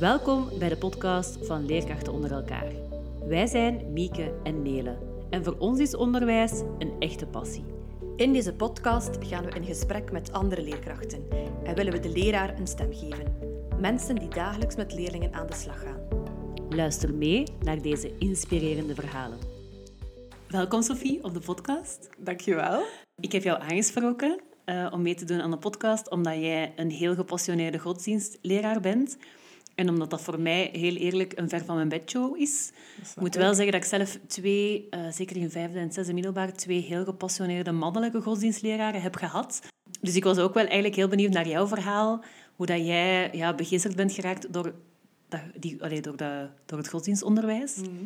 Welkom bij de podcast van Leerkrachten onder elkaar. Wij zijn Mieke en Nele en voor ons is onderwijs een echte passie. In deze podcast gaan we in gesprek met andere leerkrachten en willen we de leraar een stem geven. Mensen die dagelijks met leerlingen aan de slag gaan. Luister mee naar deze inspirerende verhalen. Welkom Sophie op de podcast. Dankjewel. Ik heb jou aangesproken uh, om mee te doen aan de podcast omdat jij een heel gepassioneerde godsdienstleraar bent. En omdat dat voor mij heel eerlijk een ver van mijn bedshow is. Ik moet wel zeggen dat ik zelf twee, uh, zeker in vijfde en zesde middelbaar, twee heel gepassioneerde mannelijke godsdienstleraren heb gehad. Dus ik was ook wel eigenlijk heel benieuwd naar jouw verhaal. Hoe dat jij ja, begeesterd bent geraakt door, dat, die, allee, door, de, door het godsdienstonderwijs. Mhm.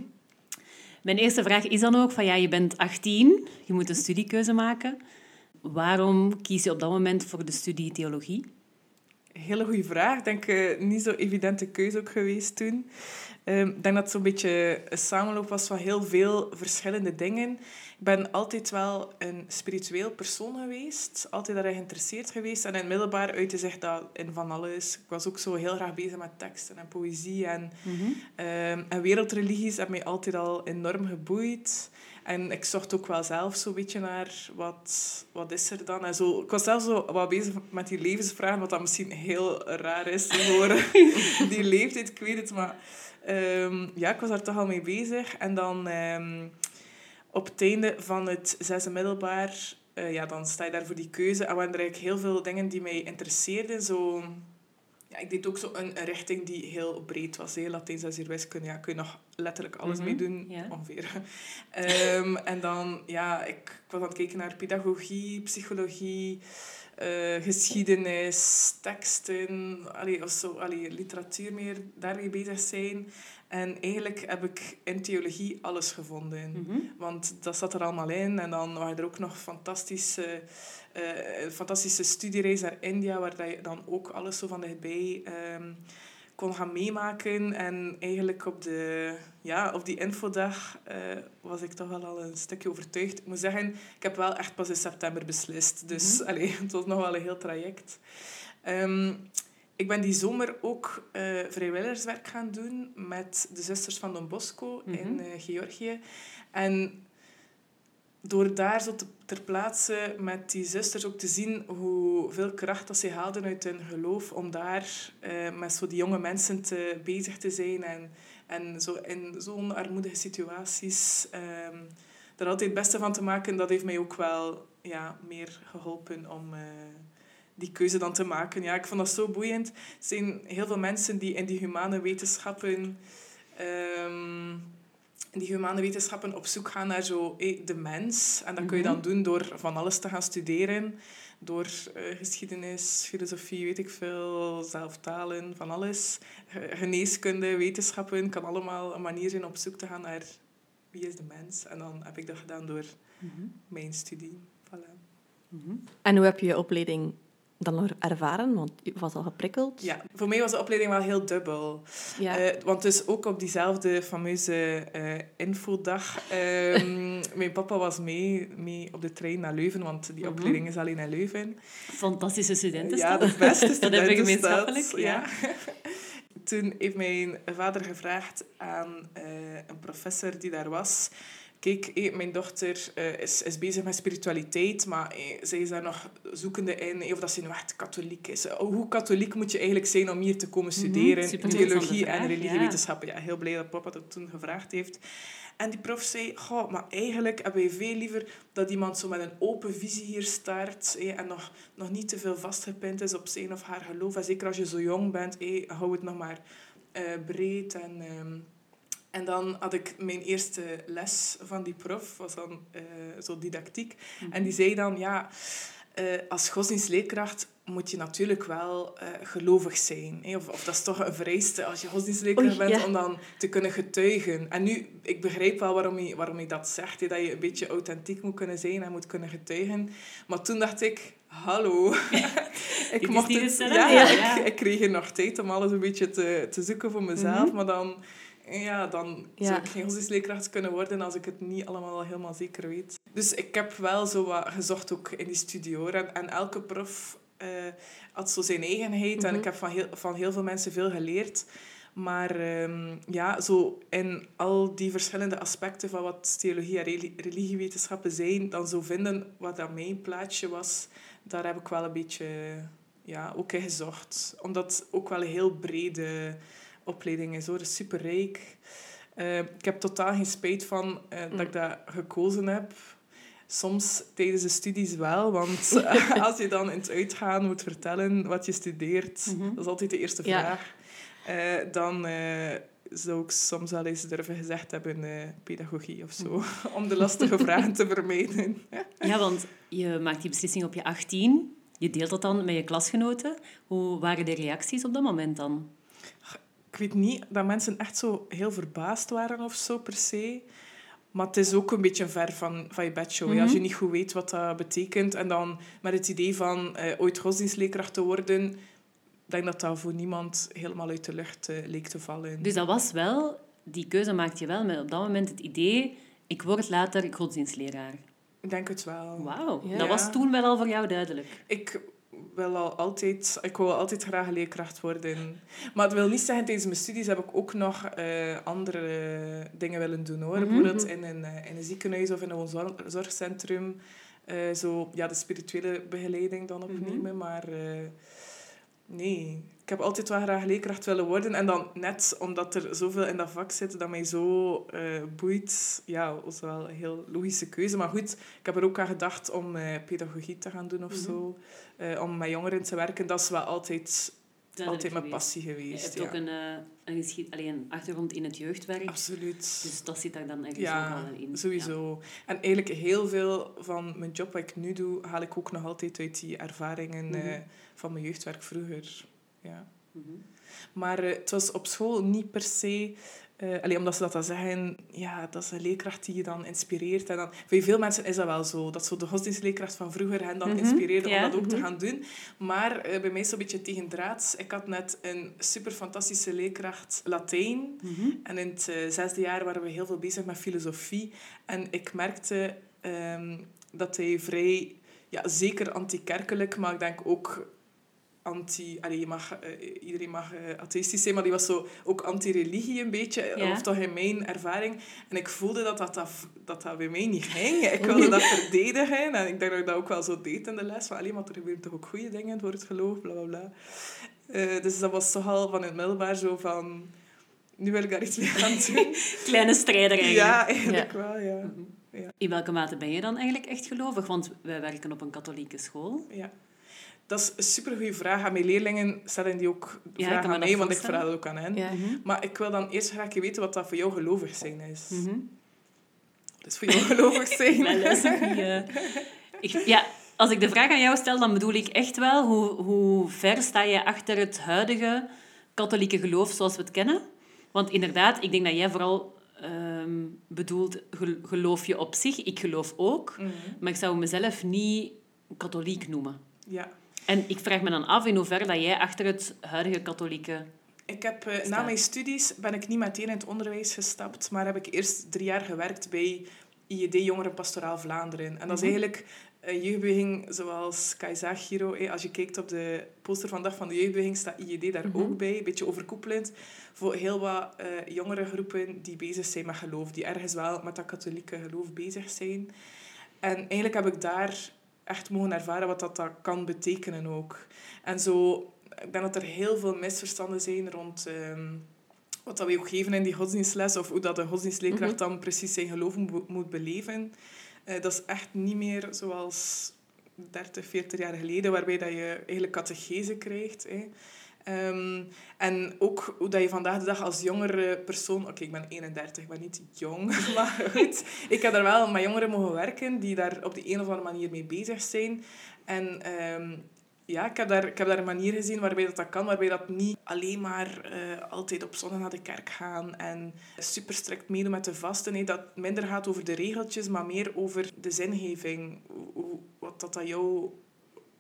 Mijn eerste vraag is dan ook van, ja, je bent 18, je moet een studiekeuze maken. Waarom kies je op dat moment voor de studie theologie? Hele goede vraag. Ik denk uh, niet zo evidente keuze ook geweest toen. Ehm, ik denk dat het zo'n beetje een samenloop was van heel veel verschillende dingen. Ik ben altijd wel een spiritueel persoon geweest. Altijd daarin geïnteresseerd geweest. En in het middelbaar uitte zich dat in van alles. Ik was ook zo heel graag bezig met teksten en poëzie. En, mm en wereldreligies hebben mij altijd al enorm geboeid. En ik zocht ook wel zelf zo'n beetje naar wat, wat is er dan. En zo, ik was zelf zo wat bezig met die levensvragen, wat dat misschien heel raar is voor die leeftijd, ik weet het. Maar ehm, ja, ik was daar toch al mee bezig. En dan ehm, op het einde van het zesde middelbaar, uh, ja, dan sta je daar voor die keuze. En waren er eigenlijk heel veel dingen die mij interesseerden. Zo ja, ik deed ook zo een, een richting die heel breed was. Heel Latijns en wiskunde. Ja, kun je nog letterlijk alles mm mee doen, ongeveer. Um, en dan, ja, ik, was aan het kijken naar pedagogie, psychologie, uh, geschiedenis, teksten, allee, of zo, allee, literatuur meer, daarmee bezig zijn. En eigenlijk heb ik in theologie alles gevonden. Mhm. Want dat zat er allemaal in. En dan waren er ook nog fantastische, uh, fantastische studiereis naar India, waar je dan ook alles zo van dichtbij um, kon gaan meemaken. En eigenlijk op, de, ja, op die infodag uh, was ik toch wel al een stukje overtuigd. Ik moet zeggen, ik heb wel echt pas in september beslist. Dus mm allee, het was nog wel een heel traject. Um, ik ben die zomer ook uh, vrijwilligerswerk gaan doen met de zusters van Don Bosco in uh, Georgië. En door daar zo te, ter plaatse met die zusters ook te zien hoeveel kracht dat ze haalden uit hun geloof om daar uh, met zo die jonge mensen te, bezig te zijn en, en zo in zo'n armoedige situaties um, er altijd het beste van te maken, dat heeft mij ook wel ja, meer geholpen om die keuze dan te maken. Ja, ik vond dat zo boeiend. Er zijn heel veel mensen die in die humane wetenschappen... Um, die humane wetenschappen op zoek gaan naar zo, hey, de mens. En dat kun je dan mhm. doen door van alles te gaan studeren. Door uh, geschiedenis, filosofie, weet ik veel, zelftalen, van alles. Geneeskunde, wetenschappen, kan allemaal een manier zijn op zoek te gaan naar wie is de mens. En dan heb ik dat gedaan door mhm. mijn studie. Voilà. Mhm. En hoe heb je je opleiding dan ervaren? Want je was al geprikkeld. Ja, voor mij was de opleiding wel heel dubbel. Ja. Uh, want dus ook op diezelfde fameuze uh, infodag... Um, mijn papa was mee, mee op de trein naar Leuven, want die mhm. opleiding is alleen in Leuven. Fantastische studenten. Ja, de beste studenten. dat hebben we gemeenschappelijk. Ja. Toen heeft mijn vader gevraagd aan uh, een professor die daar was kijk, mijn dochter uh, is, is bezig met spiritualiteit, maar uh, zij is daar nog zoekende in of dat ze nu echt katholiek is. Hoe katholiek moet je eigenlijk zijn om hier te komen mhm, studeren? Mm -hmm, Theologie en religiewetenschappen. Ja. ja. heel blij dat papa dat toen gevraagd heeft. En die prof zei, goh, maar eigenlijk hebben wij veel liever dat iemand zo met een open visie hier start en nog, nog niet te veel vastgepind is op zijn of haar geloof. En zeker als je zo jong bent, hou het nog maar breed en... Um, en dan had ik mijn eerste les van die prof, was dan uh, zo didactiek. Mhm. En die zei dan, ja, uh, als godsdienstleerkracht moet je natuurlijk wel uh, gelovig zijn. Hè? Of, of dat is toch een vereiste als je godsdienstleerkracht bent om dan te kunnen getuigen. En nu, ik begrijp wel waarom je, waarom je dat zegt, hè? dat je een beetje authentiek moet kunnen zijn en moet kunnen getuigen. Maar toen dacht ik, hallo. ik mocht het, ja, ja. Ik, ik, kreeg er nog tijd om alles een beetje te, te zoeken voor mezelf, mhm. maar dan ja, dan zou ik geen godsdienstleerkracht kunnen worden als ik het niet allemaal helemaal zeker weet. Dus ik heb wel zo wat gezocht ook in die studio. En, en elke prof uh, had zo zijn eigenheid. En mhm. ik heb van heel, van heel veel mensen veel geleerd. Maar ehm, ja, zo in al die verschillende aspecten van wat theologie en religiewetenschappen zijn, dan zo vinden wat dat mijn plaatje was, daar heb ik wel een beetje ja, ook in gezocht. Omdat ook wel een heel brede opleiding is hoor, super rijk. Uh, ik heb totaal geen spijt van uh, dat ik dat gekozen heb. Soms tijdens de studies wel, want als je dan in het uitgaan moet vertellen wat je studeert, mm -hmm. dat is altijd de eerste vraag. Uh, dan zou ik soms wel eens durven gezegd hebben pedagogie of zo, om de lastige vragen te vermijden. ja, want je maakt die beslissing op je 18, je deelt dat dan met je klasgenoten. Hoe waren de reacties op dat moment dan? Ik weet niet dat mensen echt zo heel verbaasd waren of zo per se. Maar het is ook een beetje ver van, van je bedshow. Mm Als je niet goed weet wat dat betekent. En dan met het idee van uh, ooit godsdienstleerkracht te worden... Ik denk dat dat voor niemand helemaal uit de lucht uh, leek te vallen. Dus dat was wel... Die keuze maakte je wel met op dat moment het idee... Ik word later godsdienstleraar. Ik denk het wel. Wauw. Ja. Dat was toen wel al voor jou duidelijk. Ik wil al altijd, ik wil altijd graag leerkracht worden. Maar het wil niet zeggen, tijdens mijn studies heb ik ook nog uh, andere dingen willen doen. Hoor. Mm -hmm. Bijvoorbeeld in een, in een ziekenhuis of in een zorgcentrum. Uh, zo, ja, de spirituele begeleiding dan opnemen. Mm -hmm. Maar uh, nee, ik heb altijd wel graag leerkracht willen worden. En dan net omdat er zoveel in dat vak zit dat mij zo boeit. Ja, was wel een heel logische keuze. Maar goed, ik heb er ook aan gedacht om pedagogie te gaan doen of mm -hmm. zo. Uh, om met jongeren te werken. Dat is wel altijd, altijd mijn passie geweest. Je hebt ja. ook een, een, geschied, alleen een achtergrond in het jeugdwerk. Absoluut. Dus dat zit daar dan ergens ja, ook al in. sowieso. Ja. En eigenlijk heel veel van mijn job wat ik nu doe, haal ik ook nog altijd uit die ervaringen mm -hmm. van mijn jeugdwerk vroeger. Ja. Mm -hmm. Maar uh, het was op school niet per se... Uh, allee, omdat ze dat dan zeggen, ja, dat is een leerkracht die je dan inspireert. En dan, voor veel mensen is dat wel zo. Dat zo de godsdienstleerkracht van vroeger hen dan mm -hmm. inspireerde ja. om dat ook mm -hmm. te gaan doen. Maar uh, bij mij is het een beetje tegendraads. Ik had net een super fantastische leerkracht Latijn. Mm -hmm. En in het uh, zesde jaar waren we heel veel bezig met filosofie. En ik merkte um, dat hij vrij, ja, zeker antikerkelijk, maar ik denk ook anti... Allee, je mag, uh, iedereen mag uh, atheïstisch zijn, maar die was zo ook anti-religie een beetje. Ja. Of toch in mijn ervaring. En ik voelde dat dat, dat, dat, dat bij mij niet ging. Ik wilde dat verdedigen. En ik denk dat ik dat ook wel zo deed in de les. Van, allee, maar er gebeuren toch ook goede dingen voor het geloof, bla bla bla. Uh, dus dat was toch al van het middelbaar zo van... Nu wil ik daar iets mee gaan doen. Kleine strijder eigenlijk. Ja, eigenlijk ja. wel, ja. Mm -hmm. ja. In welke mate ben je dan eigenlijk echt gelovig? Want wij werken op een katholieke school. Ja. Dat is een supergoeie vraag. Aan mijn leerlingen stellen die ook ja, vragen aan mij, want ik vraag dat ook aan hen. Ja. Mm -hmm. Maar ik wil dan eerst graag weten wat dat voor jou gelovig zijn is. Mm -hmm. Dus voor jou gelovig zijn. wel, dat is een ik, ja, als ik de vraag aan jou stel, dan bedoel ik echt wel hoe, hoe ver sta je achter het huidige katholieke geloof zoals we het kennen. Want inderdaad, ik denk dat jij vooral um, bedoelt, geloof je op zich. Ik geloof ook, mm -hmm. maar ik zou mezelf niet katholiek noemen. Ja. En ik vraag me dan af in hoeverre dat jij achter het huidige katholieke... Ik heb, uh, na mijn studies ben ik niet meteen in het onderwijs gestapt, maar heb ik eerst drie jaar gewerkt bij IED Jongeren Pastoraal Vlaanderen. En dat mm -hmm. is eigenlijk een jeugdbeweging zoals Kai zag, Giro. Eh, als je kijkt op de poster van Dag van de Jeugdbeweging, staat IED daar mm -hmm. ook bij. Een beetje overkoepelend voor heel wat uh, jongere groepen die bezig zijn met geloof. Die ergens wel met dat katholieke geloof bezig zijn. En eigenlijk heb ik daar echt mogen ervaren wat dat, dat kan betekenen ook. En zo, ik denk dat er heel veel misverstanden zijn rond um, wat dat we ook geven in die godsdienstles, of hoe dat de godsdienstleerkracht -hmm. dan precies zijn geloof moet beleven. Uh, dat is echt niet meer zoals 30, 40 jaar geleden, waarbij dat je eigenlijk catechese krijgt. Hè. Um, en ook hoe dat je vandaag de dag als jongere persoon... Oké, ik ben 31, ik ben niet jong. Maar goed, ik heb daar wel met jongeren mogen werken die daar op de een of andere manier mee bezig zijn. En um, ja, ik heb, daar, ik heb daar een manier gezien waarbij dat, dat kan. Waarbij dat niet alleen maar uh, altijd op zondag naar de kerk gaan en super strikt meedoen met de vasten. Nee, dat minder gaat over de regeltjes, maar meer over de zingeving. Hoe, wat dat, dat jou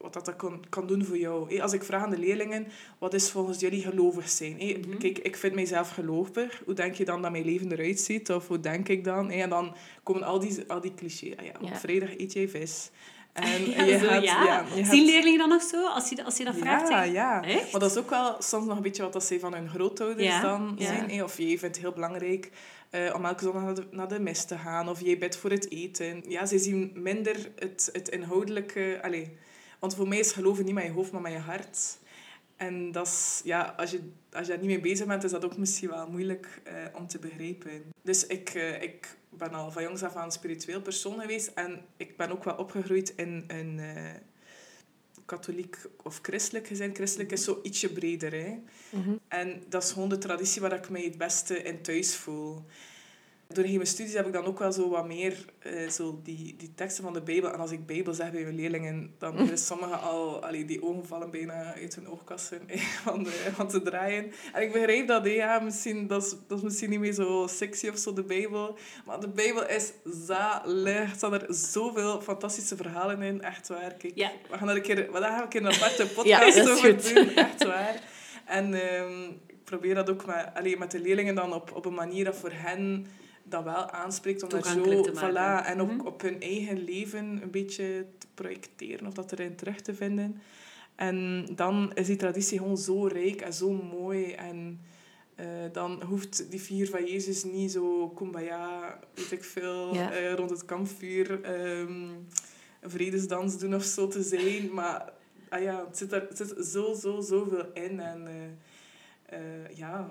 wat dat, kan, kan doen voor jou. Als ik vraag aan de leerlingen, wat is volgens jullie gelovig zijn? Mm -hmm. Kijk, ik vind mijzelf gelovig. Hoe denk je dan dat mijn leven eruit ziet? Of hoe denk ik dan? En dan komen al die, al die clichés. Ah ja, op vrijdag eet jij vis. En Ja, je zo, ja. ja, je Zien leerlingen dan nog zo, als je, als je dat vraagt? ja, ja. Echt? Maar dat is ook wel soms nog een beetje wat dat zij van hun grootouders Ja, dan zijn. hè. Of jij vindt het heel belangrijk eh, om elke zondag naar de, naar de mis te gaan. Of jij bidt voor het eten. Ja, ze zien minder het, het inhoudelijke... Allez, want voor mij is geloven niet met je hoofd, maar met je hart. En dat is, ja, als, je, als je daar niet mee bezig bent, is dat ook misschien wel moeilijk eh, om te begrijpen. Dus ik, eh, ik ben al van jongs af aan een spiritueel persoon geweest. En ik ben ook wel opgegroeid in een eh, katholiek of christelijk gezin. Christelijk is zo ietsje breder. Hè? Mhm. En dat is gewoon de traditie waar ik mij het beste in thuis voel. Doorheen mijn studies heb ik dan ook wel zo wat meer eh, zo die, die teksten van de Bijbel. En als ik Bijbel zeg bij mijn leerlingen, dan hebben sommigen al... Allee, die ogen vallen bijna uit hun oogkassen eh, van, de, van te draaien. En ik begrijp dat, ja, misschien, dat, is, dat is misschien niet meer zo sexy of zo, de Bijbel. Maar de Bijbel is zalig. Er staan er zoveel fantastische verhalen in. Echt waar. Kijk, Ja. we gaan er een keer, we gaan een keer een aparte podcast over goed. doen. Echt waar. En ehm, ik probeer dat ook met, allee, met de leerlingen dan op, op een manier dat voor hen dat wel aanspreekt. Om daar zo, voilà, en ook Mhm. op hun eigen leven een beetje te projecteren of dat erin terug te vinden. En dan is die traditie gewoon zo rijk en zo mooi. En eh, dan hoeft die figuur van Jezus niet zo kumbaya, weet ik veel, Ja. eh, rond het kampvuur ehm, een vredesdans doen of zo te zijn. Maar ah ja, het zit er het zit zo, zo, zoveel in. En eh, ja,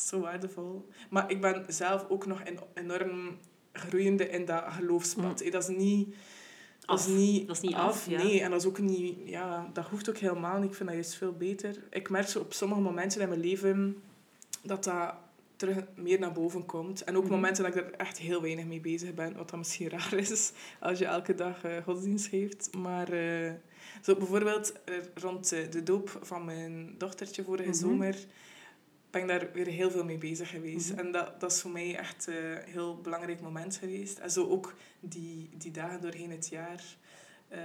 zo waardevol. Maar ik ben zelf ook nog en- enorm groeiende in dat geloofspad. hè. Dat is niet... Dat is Af. niet, Dat is niet af, ja. Nee, en dat is ook niet... Ja, dat hoeft ook helemaal niet. Ik vind dat juist veel beter. Ik merk zo op sommige momenten in mijn leven dat dat terug meer naar boven komt. En ook Mhm. momenten dat ik er echt heel weinig mee bezig ben. Wat dan misschien raar is als je elke dag eh, godsdienst geeft. Maar eh, zo bijvoorbeeld eh, rond de doop van mijn dochtertje vorige Mhm. zomer ben daar weer heel veel mee bezig geweest. Mhm. En dat, dat is voor mij echt een heel belangrijk moment geweest. En zo ook die, die dagen doorheen het jaar eh,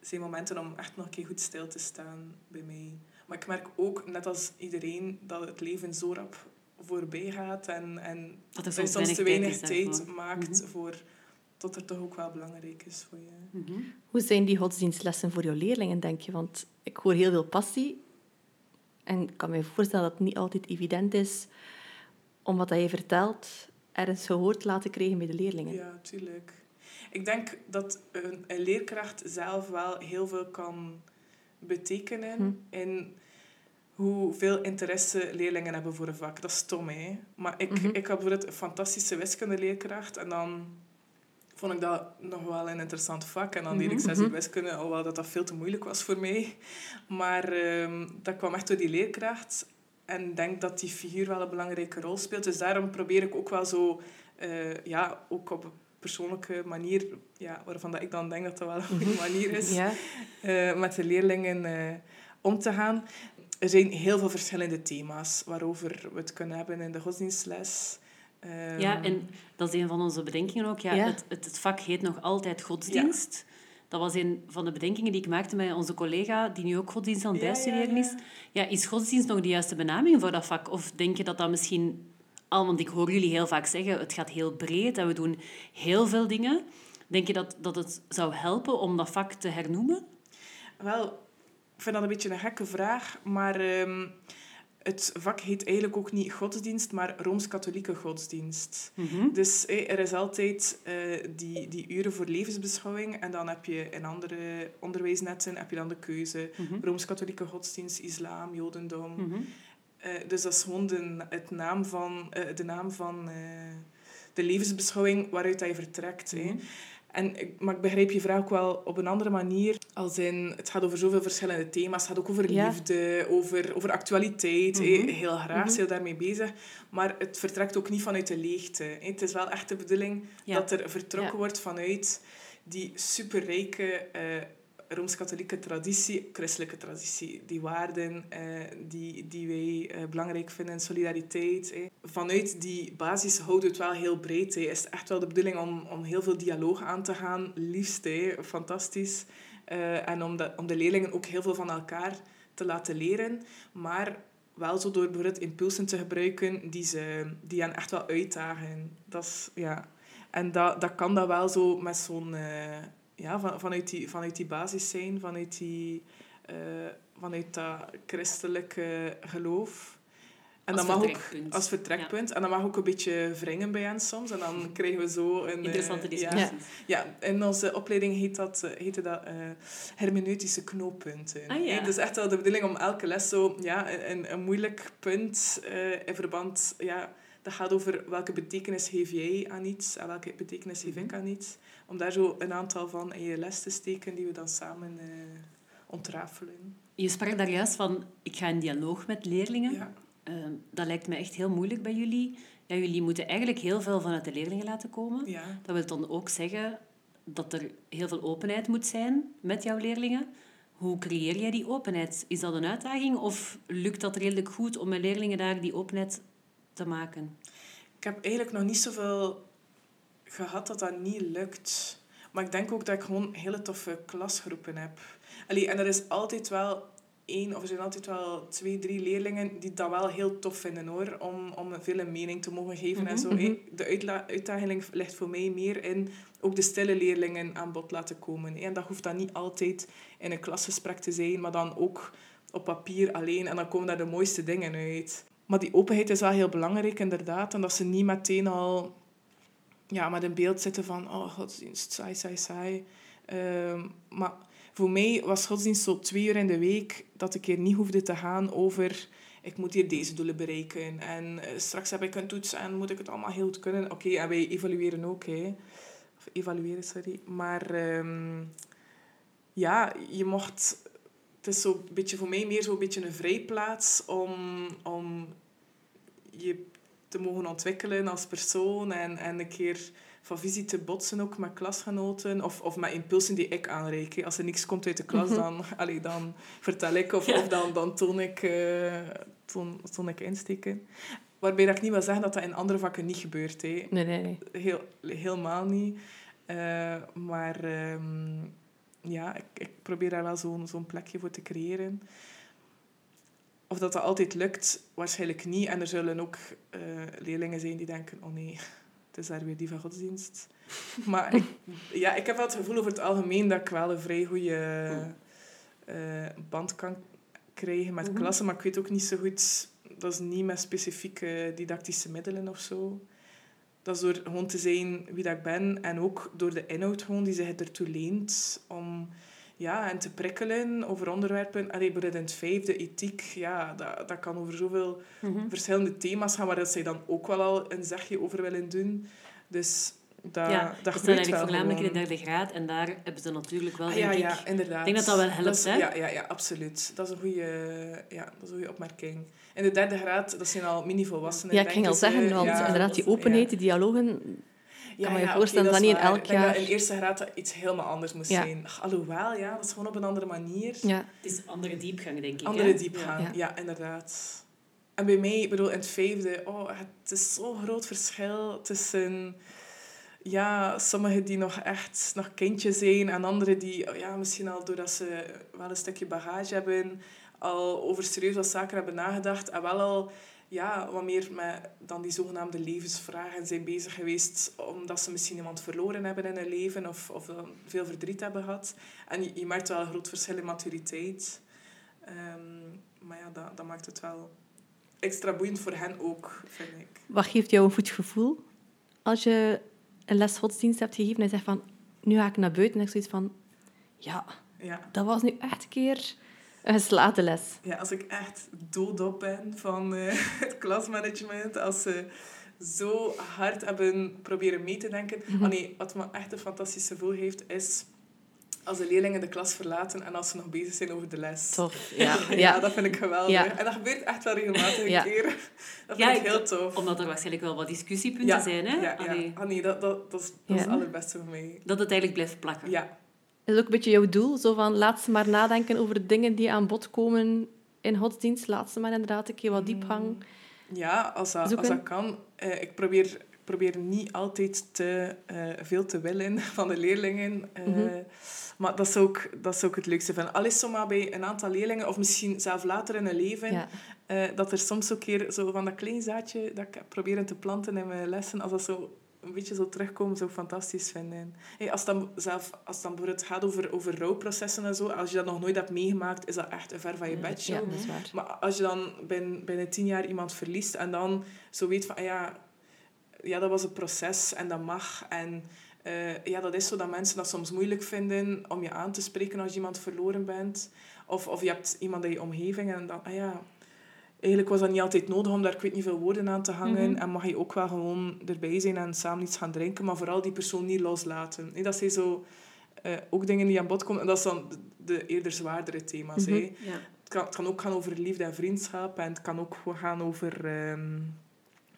zijn momenten om echt nog een keer goed stil te staan bij mij. Maar ik merk ook, net als iedereen, dat het leven zo rap voorbij gaat. En, en Dat er soms soms te weinig tijd maakt Mhm. voor tot het toch ook wel belangrijk is voor je. Mhm. Hoe zijn die godsdienstlessen voor jouw leerlingen, denk je? Want ik hoor heel veel passie. En ik kan me voorstellen dat het niet altijd evident is om wat je vertelt ergens gehoord te laten krijgen bij de leerlingen. Ja, tuurlijk. Ik denk dat een, een leerkracht zelf wel heel veel kan betekenen Hm. in hoeveel interesse leerlingen hebben voor een vak. Dat is stom, hè. Maar ik, Mhm. ik had bijvoorbeeld een fantastische wiskundeleerkracht en dan vond ik dat nog wel een interessant vak. En dan deed ik Mhm. zes uur wiskunde, alhoewel dat, dat veel te moeilijk was voor mij. Maar ehm, dat kwam echt door die leerkracht. En ik denk dat die figuur wel een belangrijke rol speelt. Dus daarom probeer ik ook wel zo, eh, ja, ook op een persoonlijke manier, ja, waarvan dat ik dan denk dat dat wel een goede manier is, Ja. eh, met de leerlingen eh, om te gaan. Er zijn heel veel verschillende thema's waarover we het kunnen hebben in de godsdienstles. Ehm, Ja, en dat is een van onze bedenkingen ook. Ja, Ja. Het, het, het vak heet nog altijd godsdienst. Dat was een van de bedenkingen die ik maakte met onze collega, die nu ook godsdienst aan het bijstuderen is. Ja, is godsdienst nog de juiste benaming voor dat vak? Of denk je dat dat misschien al... Want ik hoor jullie heel vaak zeggen, het gaat heel breed en we doen heel veel dingen. Denk je dat, dat het zou helpen om dat vak te hernoemen? Wel, ik vind dat een beetje een gekke vraag, maar ehm, het vak heet eigenlijk ook niet godsdienst, maar Rooms-Katholieke godsdienst. Mhm. Dus er is altijd eh, die, die uren voor levensbeschouwing en dan heb je in andere onderwijsnetten heb je dan de keuze Mhm. Rooms-Katholieke godsdienst, islam, jodendom. Mhm. Eh, dus dat is gewoon de, het naam van, eh, de naam van eh, de levensbeschouwing waaruit je vertrekt. En, maar ik begrijp je vraag ook wel op een andere manier. Als in, het gaat over zoveel verschillende thema's. Het gaat ook over Ja. liefde, over, over actualiteit. Mhm. Heel graag zijn we daarmee bezig. Maar het vertrekt ook niet vanuit de leegte. Het is wel echt de bedoeling Ja. dat er vertrokken Ja. wordt vanuit die superrijke eh, Rooms-Katholieke traditie, christelijke traditie. Die waarden eh, die, die wij eh, belangrijk vinden, solidariteit. hè. Vanuit die basis houdt het wel heel breed. hè. Is het echt wel de bedoeling om, om heel veel dialoog aan te gaan. Liefst, fantastisch. Eh, en om de, om de leerlingen ook heel veel van elkaar te laten leren. Maar wel zo door impulsen te gebruiken die, ze, die hen echt wel uitdagen. Dat is, ja. En dat, dat kan dat wel zo met zo'n... eh, ja, van, vanuit, die, vanuit die basis zijn, vanuit, die, uh, vanuit dat christelijke geloof. En als dat mag ook als vertrekpunt. En dat mag ook een beetje wringen bij hen soms. En dan krijgen we zo een... Interessante uh, discussies. Ja, ja, in onze opleiding heet dat, heette dat uh, hermeneutische knooppunten. Ah, ja. Dus echt wel de bedoeling om elke les zo ja, een, een moeilijk punt uh, in verband... Ja, dat gaat over welke betekenis geef jij aan iets en welke betekenis geef ik aan iets. Om daar zo een aantal van in je les te steken die we dan samen ontrafelen. Je sprak daar juist van, ik ga in dialoog met leerlingen. Ja. Uh, dat lijkt me echt heel moeilijk bij jullie. Ja, jullie moeten eigenlijk heel veel vanuit de leerlingen laten komen. Ja. Dat wil dan ook zeggen dat er heel veel openheid moet zijn met jouw leerlingen. Hoe creëer jij die openheid? Is dat een uitdaging of lukt dat redelijk goed om met leerlingen daar die openheid te maken? Ik heb eigenlijk nog niet zoveel gehad dat dat niet lukt. Maar ik denk ook dat ik gewoon hele toffe klasgroepen heb. Allee, en er is altijd wel één, of er zijn altijd wel twee, drie leerlingen die dat wel heel tof vinden hoor, om, om veel een mening te mogen geven mm -hmm. en zo. Mm -hmm. De uitdaging ligt voor mij meer in ook de stille leerlingen aan bod laten komen. En dat hoeft dan niet altijd in een klasgesprek te zijn, maar dan ook op papier alleen. En dan komen daar de mooiste dingen uit. Maar die openheid is wel heel belangrijk, inderdaad. En dat ze niet meteen al ja, met een beeld zitten van... Oh, godsdienst, saai, saai, saai. Um, maar voor mij was godsdienst zo twee uur in de week dat ik hier niet hoefde te gaan over ik moet hier deze doelen bereiken en uh, straks heb ik een toets en moet ik het allemaal heel goed kunnen. Oké, en wij evalueren ook, hè. Of evalueren, sorry. Maar um, ja, je mocht... Het is zo beetje voor mij meer zo'n beetje een vrijplaats om, om je te mogen ontwikkelen als persoon en, en een keer van visie te botsen ook met klasgenoten of, of met impulsen die ik aanreik. Als er niks komt uit de klas, dan, allee, dan vertel ik of, ja. of dan, dan toon, ik, uh, toon, toon ik insteken. Waarbij dat ik niet wil zeggen dat dat in andere vakken niet gebeurt. Hè. Nee, nee, nee. Heel, helemaal niet. Uh, maar um, ja, ik, ik probeer daar wel zo'n zo'n plekje voor te creëren. Of dat dat altijd lukt, waarschijnlijk niet. En er zullen ook uh, leerlingen zijn die denken, oh nee, het is daar weer die van godsdienst. Maar ik, ja, ik heb wel het gevoel over het algemeen dat ik wel een vrij goede uh, band kan krijgen met Mhm. klassen. Maar ik weet ook niet zo goed... Dat is niet met specifieke didactische middelen of zo. Dat is door gewoon te zijn wie dat ik ben. En ook door de inhoud gewoon die zich ertoe leent om... Ja, en te prikkelen over onderwerpen. Allee, bijvoorbeeld in het vijfde, ethiek, ja, dat, dat kan over zoveel Mhm. verschillende thema's gaan, waar dat zij dan ook wel al een zegje over willen doen. Dus dat, ja, dat gebeurt eigenlijk voornamelijk in de derde graad. En daar hebben ze natuurlijk wel, Ah, denk ja, ik... ja, inderdaad. Ik denk dat dat wel helpt, is- hè? Ja, ja, ja, absoluut. Dat is een goede, ja, dat is een goede opmerking. In de derde graad, dat zijn al mini-volwassenen. Ja, ik ging al zeggen, want Ja, inderdaad, die openheid, ja. die dialogen... Ja, kan me ja, voorstellen dat is niet in elk Ik denk dat jaar- in eerste graad dat iets helemaal anders moest Ja. zijn. Alhoewel, ja, dat is gewoon op een andere manier. Ja, Het is andere diepgang, denk ik. Andere hè? diepgang, Ja. ja. inderdaad. En bij mij, ik bedoel, in het vijfde, oh, het is zo'n groot verschil tussen ja, sommigen die nog echt nog kindjes zijn en anderen die oh ja, misschien al doordat ze wel een stukje bagage hebben, al over serieus wat zaken hebben nagedacht en wel al ja, wat meer met dan die zogenaamde levensvragen zijn bezig geweest omdat ze misschien iemand verloren hebben in hun leven of, of veel verdriet hebben gehad. En je, je merkt wel een groot verschil in maturiteit. Ehm, maar ja, dat, dat maakt het wel extra boeiend voor hen ook, vind ik. wat geeft jou een goed gevoel als je een les godsdienst hebt gegeven en je zegt van, nu ga ik naar buiten en ik zoiets van, ja, Ja. dat was nu echt een keer een geslaagde les. ja, als ik echt doodop ben van eh, het klasmanagement, als ze zo hard hebben proberen mee te denken. Oh nee, wat me echt een fantastisch gevoel heeft, is als de leerlingen de klas verlaten en als ze nog bezig zijn over de les. Tof. Ja, Ja, ja. dat vind ik geweldig. Ja. En dat gebeurt echt wel regelmatig een Ja. keer. Dat vind Ja, ik ik- heel tof. Omdat er waarschijnlijk wel wat discussiepunten ja, zijn, hè? Ja, ja. Allee, Ah, nee, dat, dat, dat, is, dat is het allerbeste voor mij. dat het eigenlijk blijft plakken. Ja, Is dat ook een beetje jouw doel? Zo van, laat ze maar nadenken over de dingen die aan bod komen in godsdienst. Laat ze maar inderdaad een keer wat diepgang. Ja, als dat, als dat kan. Eh, ik, probeer, probeer niet altijd te eh, veel te willen van de leerlingen. Eh, Mhm. Maar dat is, ook, dat is ook het leukste van. Al is zomaar bij een aantal leerlingen, of misschien zelf later in hun leven, Ja. eh, dat er soms ook keer zo van dat klein zaadje dat ik heb proberen te planten in mijn lessen, als dat zo een beetje zo terugkomen, zou ik fantastisch vinden. Hey, als, dan, zelf, als dan bijvoorbeeld gaat over, over rouwprocessen en zo, als je dat nog nooit hebt meegemaakt, is dat echt een ver van je bedshow. Ja, dat is waar. Maar als je dan binnen, binnen tien jaar iemand verliest en dan zo weet van, ah ja, ja, dat was een proces en dat mag. En eh, ja, dat is zo dat mensen dat soms moeilijk vinden om je aan te spreken als je iemand verloren bent. Of, of je hebt iemand in je omgeving en dan, ah ja, eigenlijk was dat niet altijd nodig om daar ik weet niet veel woorden aan te hangen. Mhm. En mag je ook wel gewoon erbij zijn en samen iets gaan drinken, maar vooral die persoon niet loslaten. Nee, dat zijn zo eh, ook dingen die aan bod komen. En dat zijn de, de eerder zwaardere thema's. hè. Ja. Het, kan, het kan ook gaan over liefde en vriendschap. En het kan ook gaan over... ehm,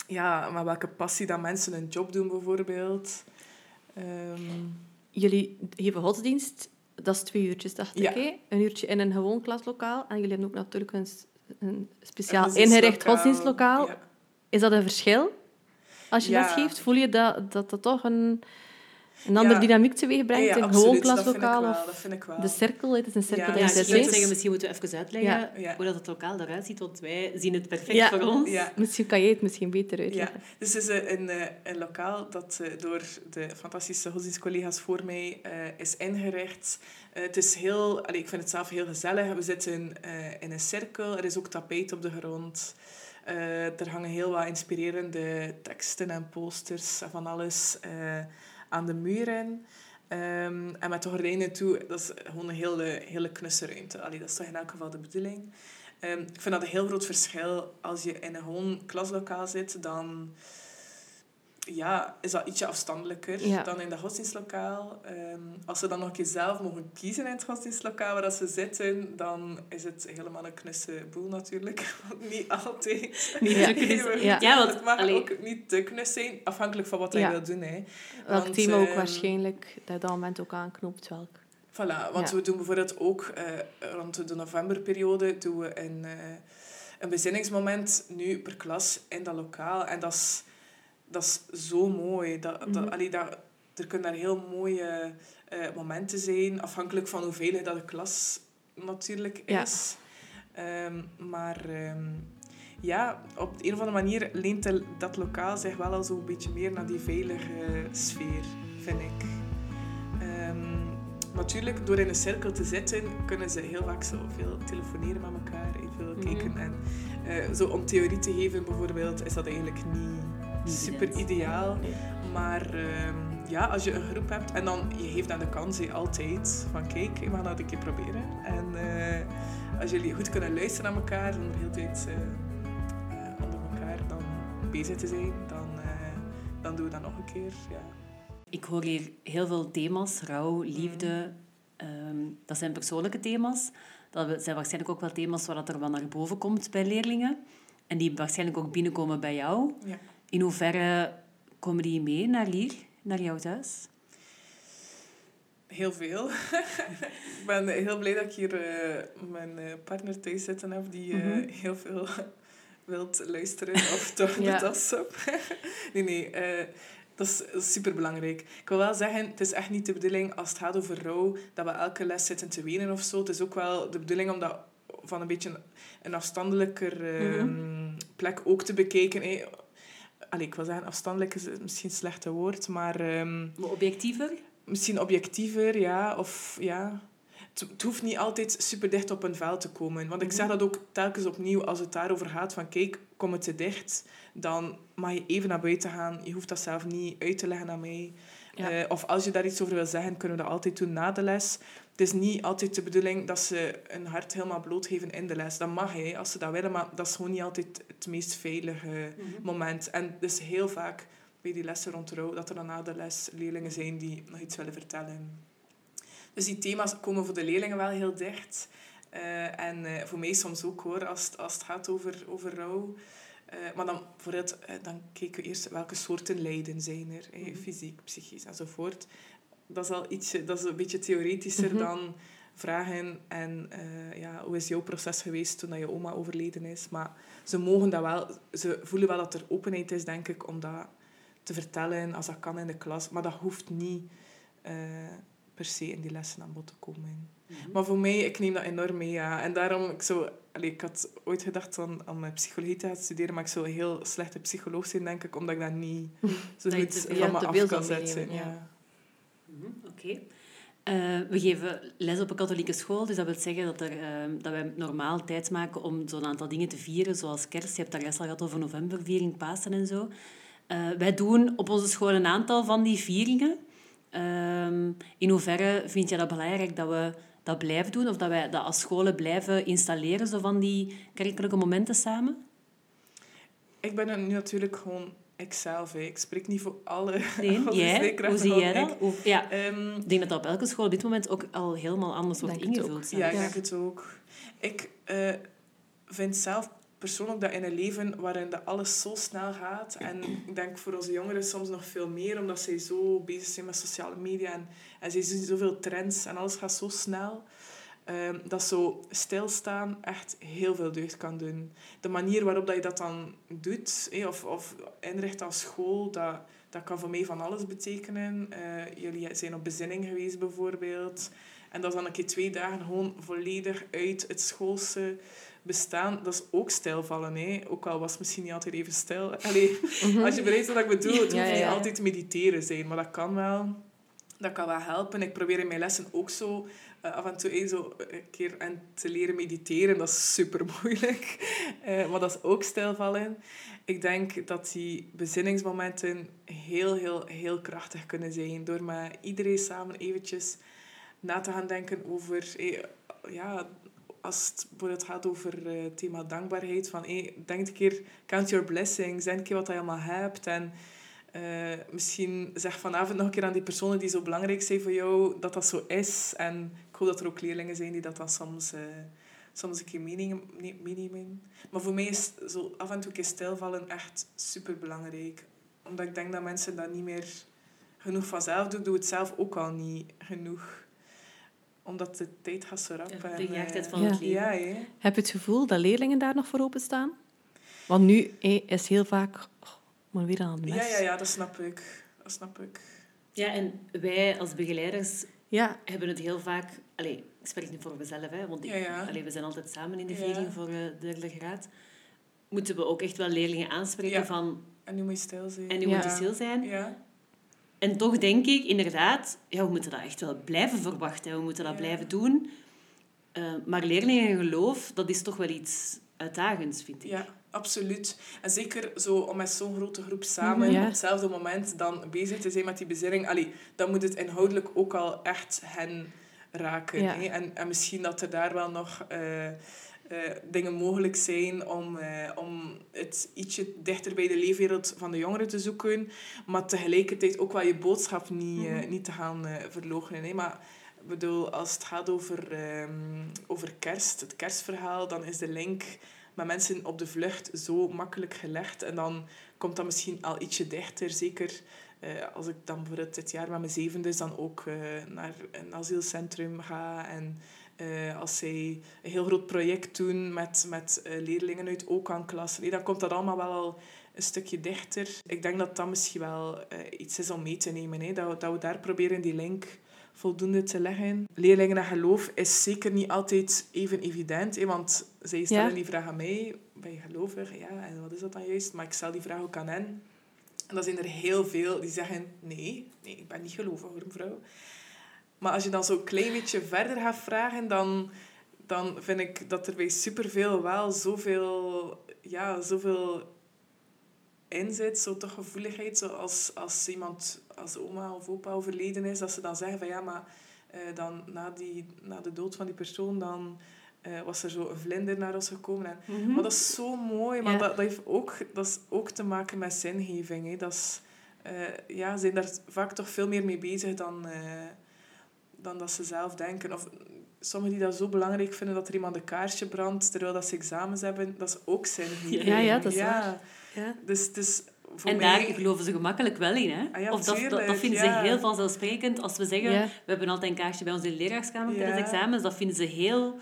ja, maar welke passie dat mensen een job doen, bijvoorbeeld. Ehm, Jullie geven godsdienst, dat is twee uurtjes, dacht ik. Een uurtje in een gewoon klaslokaal. En jullie hebben ook natuurlijk een, een speciaal een ingericht godsdienstlokaal. Ja. Is dat een verschil? Als je Ja. les geeft, voel je dat dat, dat toch een, een andere Ja. dynamiek teweeg brengt Ja, ja, in gewoon Dat vind ik klaslokaal? wel, Of dat vind ik wel. de cirkel, het is een cirkel Ja, dat Ja, je ik zit. zou hè? zeggen, misschien moeten we even uitleggen Ja. Ja. hoe dat het lokaal eruit ziet, want wij zien het perfect Ja. voor ons. Ja. Misschien kan jij het misschien beter Ja, uitleggen. dus het is een, een, eh, een lokaal dat eh, door de fantastische godsdienstcollega's voor mij eh, is ingericht. Eh, het is heel, allee, ik vind het zelf heel gezellig. We zitten eh, in een cirkel, er is ook tapijt op de grond. Eh, er hangen heel wat inspirerende teksten en posters en van alles eh, aan de muren. Ehm, en met de gordijnen toe, dat is gewoon een hele, hele knusse ruimte. Allee, dat is toch in elk geval de bedoeling. Ehm, ik vind dat een heel groot verschil. Als je in een gewoon klaslokaal zit, dan ja, is dat ietsje afstandelijker Ja. dan in dat godsdienstlokaal. Ehm, als ze dan nog een keer zelf mogen kiezen in het godsdienstlokaal waar dat ze zitten, dan is het helemaal een knusse boel natuurlijk. Want niet altijd. Niet Ja. te. Ja. Ja, want het mag allee, ook niet te knus zijn, afhankelijk van wat Ja. hij wil doen. Hè. Welk Want, thema ook ehm, waarschijnlijk dat dat moment ook aanknoopt. Welk. Voilà, want Ja. we doen bijvoorbeeld ook eh, rond de novemberperiode doen we een, eh, een bezinningsmoment nu per klas in dat lokaal. En dat is, dat is zo mooi. Dat, dat, allee, dat, er kunnen daar heel mooie eh, momenten zijn, afhankelijk van hoe veilig dat de klas natuurlijk Ja. is. Ehm, maar ehm, ja, op de een of andere manier leent de- dat lokaal zich wel al zo'n beetje meer naar die veilige sfeer, vind ik. Ehm, natuurlijk, door in een cirkel te zitten, kunnen ze heel vaak zo veel telefoneren met elkaar en veel Mhm. kijken. En eh, zo om theorie te geven bijvoorbeeld, is dat eigenlijk Niet super ideaal. Nee. Maar ehm, ja, als je een groep hebt en dan je geeft dan de kans altijd van kijk, we gaan dat een keer proberen. En eh, als jullie goed kunnen luisteren naar elkaar zonder heel tijd eh, eh, onder elkaar dan bezig te zijn, dan, dan doen we dat nog een keer. Ja. Ik hoor hier heel veel thema's, rouw, liefde. Ehm, dat zijn persoonlijke thema's. Dat zijn waarschijnlijk ook wel thema's waar dat er wel naar boven komt bij leerlingen. En die waarschijnlijk ook binnenkomen bij jou. Ja. In hoeverre komen die mee naar hier, naar jouw thuis? Heel veel. ik ben heel blij dat ik hier eh, mijn eh, partner thuis zitten heb die eh, Mhm. heel veel wilt luisteren of toch de Ja. tas op. nee, nee. dat is super belangrijk. Ik wil wel zeggen, het is echt niet de bedoeling als het gaat over rouw dat we elke les zitten te wenen of zo. Het is ook wel de bedoeling om dat van een beetje een, afstandelijker eh, plek ook te bekijken. Allee, ik wil zeggen, afstandelijk is misschien een slechte woord, maar... Maar objectiever? misschien objectiever, ja. Of ja. Het, het hoeft niet altijd super dicht op een vel te komen. Want ik zeg dat ook telkens opnieuw als het daarover gaat van kijk, kom het te dicht, dan mag je even naar buiten gaan. Je hoeft dat zelf niet uit te leggen aan mij. Ja. Eh, of als je daar iets over wil zeggen, kunnen we dat altijd doen na de les. Het is niet altijd de bedoeling dat ze hun hart helemaal blootgeven in de les. Dat mag hij, als ze dat willen, maar dat is gewoon niet altijd het meest veilige moment. En dus heel vaak bij die lessen rond rouw, dat er dan na de les leerlingen zijn die nog iets willen vertellen. Dus die thema's komen voor de leerlingen wel heel dicht. Eh, en eh, voor mij soms ook hoor, als het, als het gaat over, over rouw. Eh, maar dan, eh, dan kijken we eerst welke soorten lijden zijn er. eh, fysiek, psychisch enzovoort. Dat is al ietsje, dat is een beetje theoretischer Mhm. dan vragen. En eh, ja, hoe is jouw proces geweest toen dat je oma overleden is? Maar ze mogen dat wel, ze voelen wel dat er openheid is, denk ik, om dat te vertellen als dat kan in de klas. Maar dat hoeft niet eh, per se in die lessen aan bod te komen. Maar voor mij, ik neem dat enorm mee, ja. En daarom, ik zo... Allee, ik had ooit gedacht om, om psychologie te gaan studeren, maar ik zou een heel slechte psycholoog zijn, denk ik, omdat ik dat niet zo goed van me af kan zetten. Ja. Mhm, Oké. Eh, we geven les op een katholieke school, dus dat wil zeggen dat, er, eh, dat wij normaal tijd maken om zo'n aantal dingen te vieren, zoals kerst. Je hebt daar juist al gehad over novemberviering, Pasen en zo. Eh, wij doen op onze school een aantal van die vieringen. Ehm, in hoeverre vind je dat belangrijk dat we dat blijven doen, of dat wij dat als scholen blijven installeren, zo van die kerkelijke momenten samen? Ik ben er nu natuurlijk gewoon ikzelf. Ik spreek niet voor alle Nee, alle jij? leerkrachten, Hoe zie jij dat? Hoe- ja, ik- Ehm, ik denk dat dat op elke school op dit moment ook al helemaal anders wordt Denk het ook. ingevuld. Ja, ik denk het ook. Ik eh, vind zelf persoonlijk dat in een leven waarin dat alles zo snel gaat, en ik denk voor onze jongeren soms nog veel meer, omdat zij zo bezig zijn met sociale media en, en zij zien zoveel trends en alles gaat zo snel, ehm, dat zo stilstaan echt heel veel deugd kan doen. De manier waarop dat je dat dan doet, of, of inricht als school, dat, dat kan voor mij van alles betekenen. Eh, jullie zijn op bezinning geweest bijvoorbeeld. En dat is dan een keer twee dagen gewoon volledig uit het schoolse bestaan. Dat is ook stilvallen. Hè? Ook al was het misschien niet altijd even stil. Allee, Als je begrijpt wat ik bedoel, het hoeft Ja, ja, niet altijd mediteren zijn. Maar dat kan wel. Dat kan wel helpen. Ik probeer in mijn lessen ook zo eh, af en toe eh, zo een keer aan te leren mediteren. Dat is super moeilijk. Eh, maar dat is ook stilvallen. Ik denk dat die bezinningsmomenten heel, heel, heel krachtig kunnen zijn. Door met iedereen samen eventjes na te gaan denken over... eh, ja, als het bijvoorbeeld gaat over het thema dankbaarheid. Van, denk een keer, count your blessings. Denk een keer wat je allemaal hebt. En misschien zeg vanavond nog een keer aan die personen die zo belangrijk zijn voor jou, dat dat zo is. En hoop dat er ook leerlingen zijn die dat dan soms, eh, soms een keer meenemen, nee, meenemen. Maar voor mij is zo af en toe een keer stilvallen echt super belangrijk. Omdat ik denk dat mensen dat niet meer genoeg vanzelf doen. Ik doe het zelf ook al niet genoeg. Omdat de tijd gaat zo rap. Ja, de eh, van Ja. het leven. Ja. Heb je het gevoel dat leerlingen daar nog voor openstaan? Want nu hé, is heel vaak... Oh, moet weer aan het mes. ja, ja, ja, dat snap ik. Dat snap ik. Ja, en wij als begeleiders Ja, hebben het heel vaak... Allee, ik spreek nu voor mezelf, hè, want ik, Ja, ja. allee, we zijn altijd samen in de Ja. viering voor eh, de derde graad. Moeten we ook echt wel leerlingen aanspreken Ja. van... En nu moet je stil zijn. En nu Ja. moet je stil zijn. Ja. En toch denk ik, inderdaad, ja, we moeten dat echt wel blijven verwachten. We moeten dat Ja. blijven doen. Eh, maar leerlingen geloof, dat is toch wel iets uitdagends, vind ik. Ja, absoluut. En zeker zo om met zo'n grote groep samen Ja. op hetzelfde moment dan bezig te zijn met die bezinning. Allee, dan moet het inhoudelijk ook al echt hen raken. Ja. Hè? En, en misschien dat er daar wel nog eh, eh, dingen mogelijk zijn om, eh, om het ietsje dichter bij de leefwereld van de jongeren te zoeken. Maar tegelijkertijd ook wel je boodschap niet, eh, niet te gaan verloochenen. Hè? Maar ik bedoel, als het gaat over, ehm, over kerst, het kerstverhaal, dan is de link met mensen op de vlucht zo makkelijk gelegd. En dan komt dat misschien al ietsje dichter. Zeker eh, als ik dan bijvoorbeeld dit jaar met mijn zevende dan ook eh, naar een asielcentrum ga. En eh, als zij een heel groot project doen met, met leerlingen uit OKAN-klas, nee, dan komt dat allemaal wel al een stukje dichter. Ik denk dat dat misschien wel iets is om mee te nemen. Hè? Dat, dat we daar proberen die link voldoende te leggen. Leerlingen en geloof is zeker niet altijd even evident, hè, want zij stellen Ja. die vraag aan mij, ben je gelovig? Ja, en wat is dat dan juist? Maar ik stel die vraag ook aan hen. En dan zijn er heel veel die zeggen, nee, nee ik ben niet gelovig hoor, mevrouw. Maar als je dan zo'n klein beetje verder gaat vragen, dan, dan vind ik dat er bij superveel wel zoveel, ja, zoveel in zit, zo toch gevoeligheid, zoals als iemand als oma of opa overleden is, dat ze dan zeggen van ja, maar eh, dan na, die, na de dood van die persoon, dan eh, was er zo een vlinder naar ons gekomen. En, Mhm. Maar dat is zo mooi, maar Ja. dat, dat, heeft ook, dat is ook te maken met zingeving. Hè. Dat is, eh, ja, ze zijn daar vaak toch veel meer mee bezig dan, dan dat ze zelf denken. Of sommigen die dat zo belangrijk vinden dat er iemand een kaarsje brandt terwijl dat ze examens hebben, dat is ook zingeving. Ja, ja, dat is ja. waar. Ja. Dus het is voor En mij... daar geloven ze gemakkelijk wel in. Hè? Ah ja, of dat, dat, vinden ja. ze heel vanzelfsprekend. Als we zeggen, Ja. we hebben altijd een kaarsje bij ons in de leraarskamer Ja. tijdens examens, dat vinden ze heel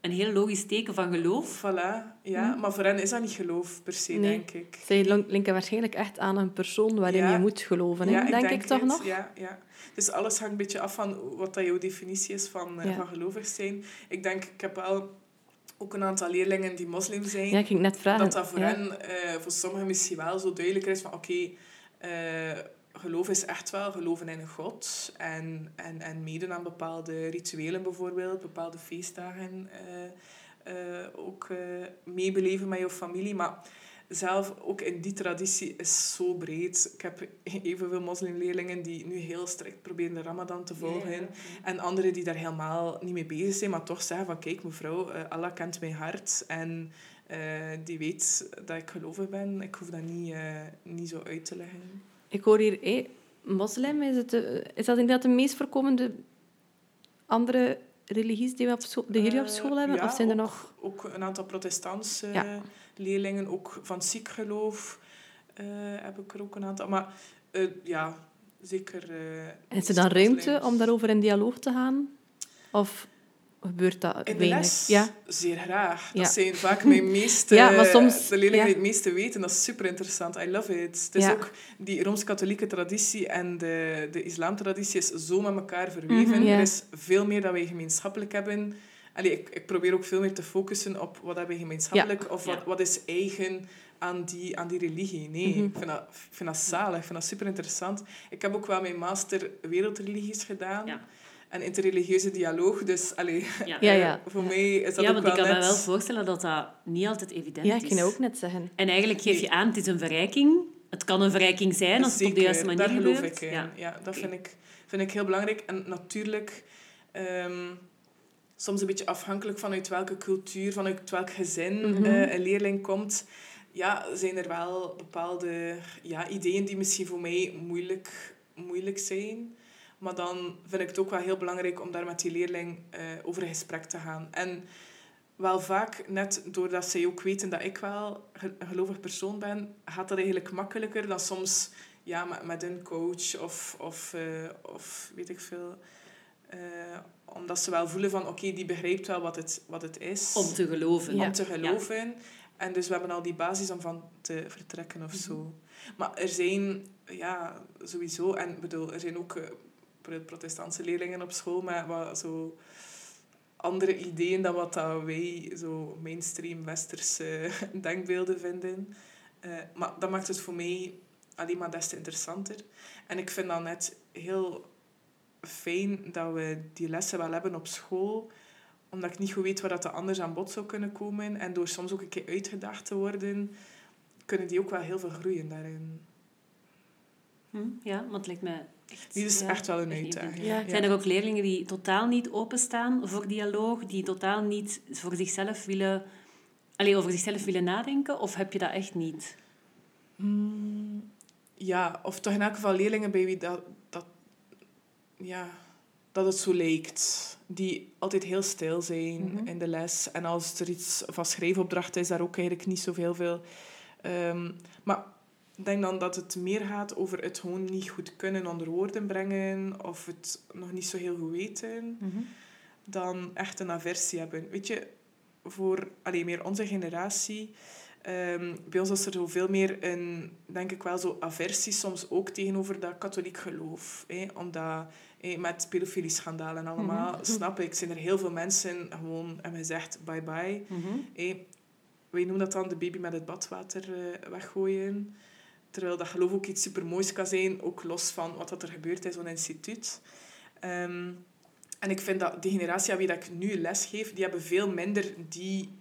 een heel logisch teken van geloof. Voilà, ja. Maar voor hen is dat niet geloof per se, Nee. denk ik. Zij lin- linken waarschijnlijk echt aan een persoon waarin Ja. je moet geloven, hè? Ja, denk, ik toch het. nog? Ja, ja. Dus alles hangt een beetje af van wat dat jouw definitie is van, eh, Ja. van gelovig zijn. Ik denk, ik heb wel ook een aantal leerlingen die moslim zijn. Ja, ik ging net vragen. dat dat voor ja. hen, eh, voor sommigen misschien wel zo duidelijker is van oké, eh, geloof is echt wel geloven in een God en, en, en meedoen aan bepaalde rituelen bijvoorbeeld, bepaalde feestdagen eh, ook meebeleven met je familie. Maar zelf ook in die traditie is zo breed. Ik heb evenveel moslimleerlingen die nu heel strikt proberen de ramadan te volgen. En anderen die daar helemaal niet mee bezig zijn, maar toch zeggen van kijk mevrouw, eh, Allah kent mijn hart en eh, die weet dat ik gelovig ben. Ik hoef dat niet, eh, niet zo uit te leggen. Ik hoor hier, hé, moslim, is, het, de- is dat inderdaad de meest voorkomende andere religies die, we op school, die jullie op school hebben? ja, of zijn er ook- nog... Ook een aantal protestantse Ja. Leerlingen, ook van Sikh geloof eh, heb ik er ook een aantal. Maar eh, ja, zeker... eh, En is er dan ruimte om daarover in dialoog te gaan? Of gebeurt dat In de weinig? les? Ja. Zeer graag. Ja. Dat zijn vaak mijn meeste... Ja, maar soms- De leerlingen ja. die het meeste weten. Dat is super interessant. I love it. Het is Ja. ook die Rooms-Katholieke traditie en de, de islamtraditie is zo met elkaar verweven. Mhm, ja. Er is veel meer dat wij gemeenschappelijk hebben. Allee, ik, ik probeer ook veel meer te focussen op wat hebben we gemeenschappelijk of wat, Ja. wat is eigen aan die, aan die religie. Nee, Mhm. ik, vind dat, ik vind dat zalig. Ik vind dat super interessant. Ik heb ook wel mijn master wereldreligies gedaan. Ja. En interreligieuze dialoog. Dus allee, Ja. Ja, ja. voor mij is dat Ja, ook want wel ik kan net... me wel voorstellen dat dat niet altijd evident Ja, is. ik ging dat ook net zeggen. En eigenlijk geef je aan, het is een verrijking. Het kan een verrijking zijn als het op de juiste manier daar geloof gebeurt. ik in. Ja. Ja, dat vind, ik, vind ik heel belangrijk. En natuurlijk, ehm, soms een beetje afhankelijk van uit welke cultuur, vanuit welk gezin Mhm. eh, een leerling komt, ja, zijn er wel bepaalde ja, ideeën die misschien voor mij moeilijk, moeilijk zijn. Maar dan vind ik het ook wel heel belangrijk om daar met die leerling eh, over in gesprek te gaan. En wel vaak, net doordat zij ook weten dat ik wel een gelovig persoon ben, gaat dat eigenlijk makkelijker dan soms ja, met, met een coach of, of, eh, of weet ik veel. Omdat ze wel voelen van, oké, die begrijpt wel wat het, wat het is. Om te geloven. om te geloven. En dus we hebben al die basis om van te vertrekken of zo. Maar er zijn, ja, sowieso... En ik bedoel, er zijn ook eh, pro- protestantse leerlingen op school met wat zo andere ideeën dan wat dat wij zo mainstream westerse denkbeelden vinden. Eh, maar dat maakt het voor mij alleen maar des te interessanter. En ik vind dat net heel fijn dat we die lessen wel hebben op school omdat ik niet goed weet waar dat er anders aan bod zou kunnen komen. En door soms ook een keer uitgedaagd te worden, kunnen die ook wel heel veel groeien daarin. Hm, ja, want het lijkt me echt... Die is ja, echt wel een uitdaging. Ja. Zijn er ook leerlingen die totaal niet openstaan voor dialoog, die totaal niet voor zichzelf willen, alleen over zichzelf willen nadenken? Of heb je dat echt niet? Mm, ja, of toch in elk geval leerlingen bij wie dat, ja, dat het zo lijkt. Die altijd heel stil zijn Mhm. in de les. En als er iets van schrijfopdracht is, daar ook eigenlijk niet zoveel veel. Ehm, maar ik denk dan dat het meer gaat over het gewoon niet goed kunnen onder woorden brengen. Of het nog niet zo heel goed weten. dan echt een aversie hebben. Weet je, voor alleen meer onze generatie, ehm, bij ons was er zoveel meer een, denk ik wel, zo aversie soms ook tegenover dat katholiek geloof. Hè? Omdat hè, met pedofilie-schandalen en allemaal, snap ik, zijn er heel veel mensen gewoon hebben gezegd bye-bye. Hé, wij noemen dat dan de baby met het badwater eh, weggooien. Terwijl dat geloof ook iets supermoois kan zijn, ook los van wat dat er gebeurt in zo'n instituut. Ehm, en ik vind dat de generatie aan wie dat ik nu les geef, die hebben veel minder die,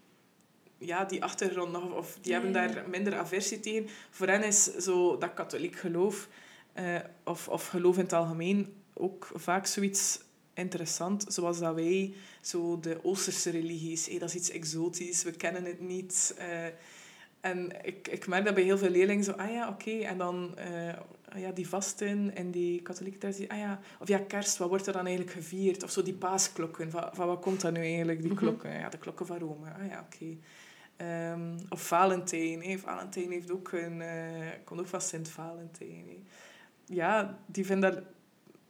ja, die achtergrond nog, of die hebben ja, daar minder aversie tegen. Voor hen is zo dat katholiek geloof, eh, of, of geloof in het algemeen, ook vaak zoiets interessant, zoals dat wij, zo de Oosterse religies, hé, dat is iets exotisch, we kennen het niet. eh, en ik, ik merk dat bij heel veel leerlingen zo, ah ja, oké, en dan eh, ah ja, die vasten en die katholieke traditie, ah ja, of ja, kerst, wat wordt er dan eigenlijk gevierd? Of zo die paasklokken, van, van wat komt dat nu eigenlijk, die Mhm. klokken? Ja, de klokken van Rome, ah ja, oké. Ehm, of Valentijn, hè. Valentijn heeft ook een, eh komt ook van Sint Valentijn. hè. Ja, die vinden daar,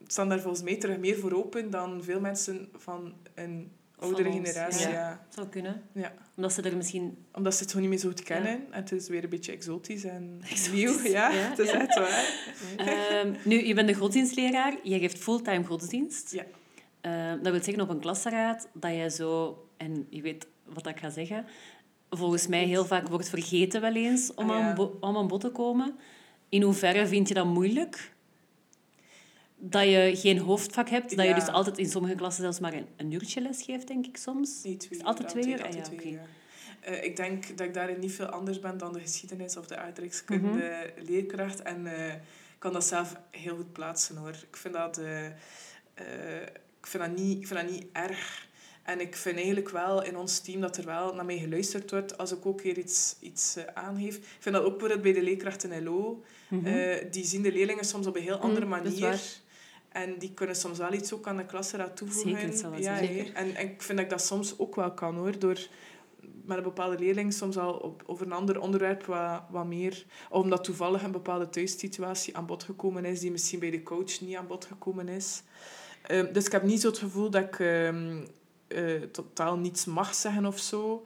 staan daar volgens mij terug meer voor open dan veel mensen van een oudere Van generatie, ja. ja. Zou kunnen. ja. Omdat ze er misschien... Omdat ze het gewoon niet meer zo goed kennen. En het is weer een beetje exotisch en nieuw. Ja, Ja, het is echt waar. Ehm, nu, je bent een godsdienstleraar. Je geeft fulltime godsdienst. Ja. Ehm, dat wil zeggen op een klasraad dat je zo... En je weet wat ik ga zeggen. Volgens mij heel vaak wordt vergeten wel eens om, Ah, ja. aan, om aan bod te komen. In hoeverre vind je dat moeilijk? Dat je geen hoofdvak hebt. Dat je dus altijd in sommige klassen zelfs maar een, een uurtje les geeft, denk ik soms. Nee, twee het altijd uur, twee uur? altijd Ah, twee uur, ja. Eh, ik denk dat ik daarin niet veel anders ben dan de geschiedenis of de aardrijkskunde Mhm. leerkracht. En eh, ik kan dat zelf heel goed plaatsen hoor. Ik vind dat, eh, ik vind dat, niet, ik vind dat niet erg. En ik vind eigenlijk wel in ons team dat er wel naar mij geluisterd wordt als ik ook weer iets, iets eh, aangeef. Ik vind dat ook bijvoorbeeld bij de leerkrachten in LO. Mhm. Eh, die zien de leerlingen soms op een heel andere Mm, is manier. En die kunnen soms wel iets ook aan de klasraad toevoegen. Zeker, ja, en, en ik vind dat ik dat soms ook wel kan hoor. Door met een bepaalde leerling soms al op, over een ander onderwerp wat, wat meer... Omdat toevallig een bepaalde thuissituatie aan bod gekomen is die misschien bij de coach niet aan bod gekomen is. Ehm, dus ik heb niet zo het gevoel dat ik ehm, eh, totaal niets mag zeggen of zo.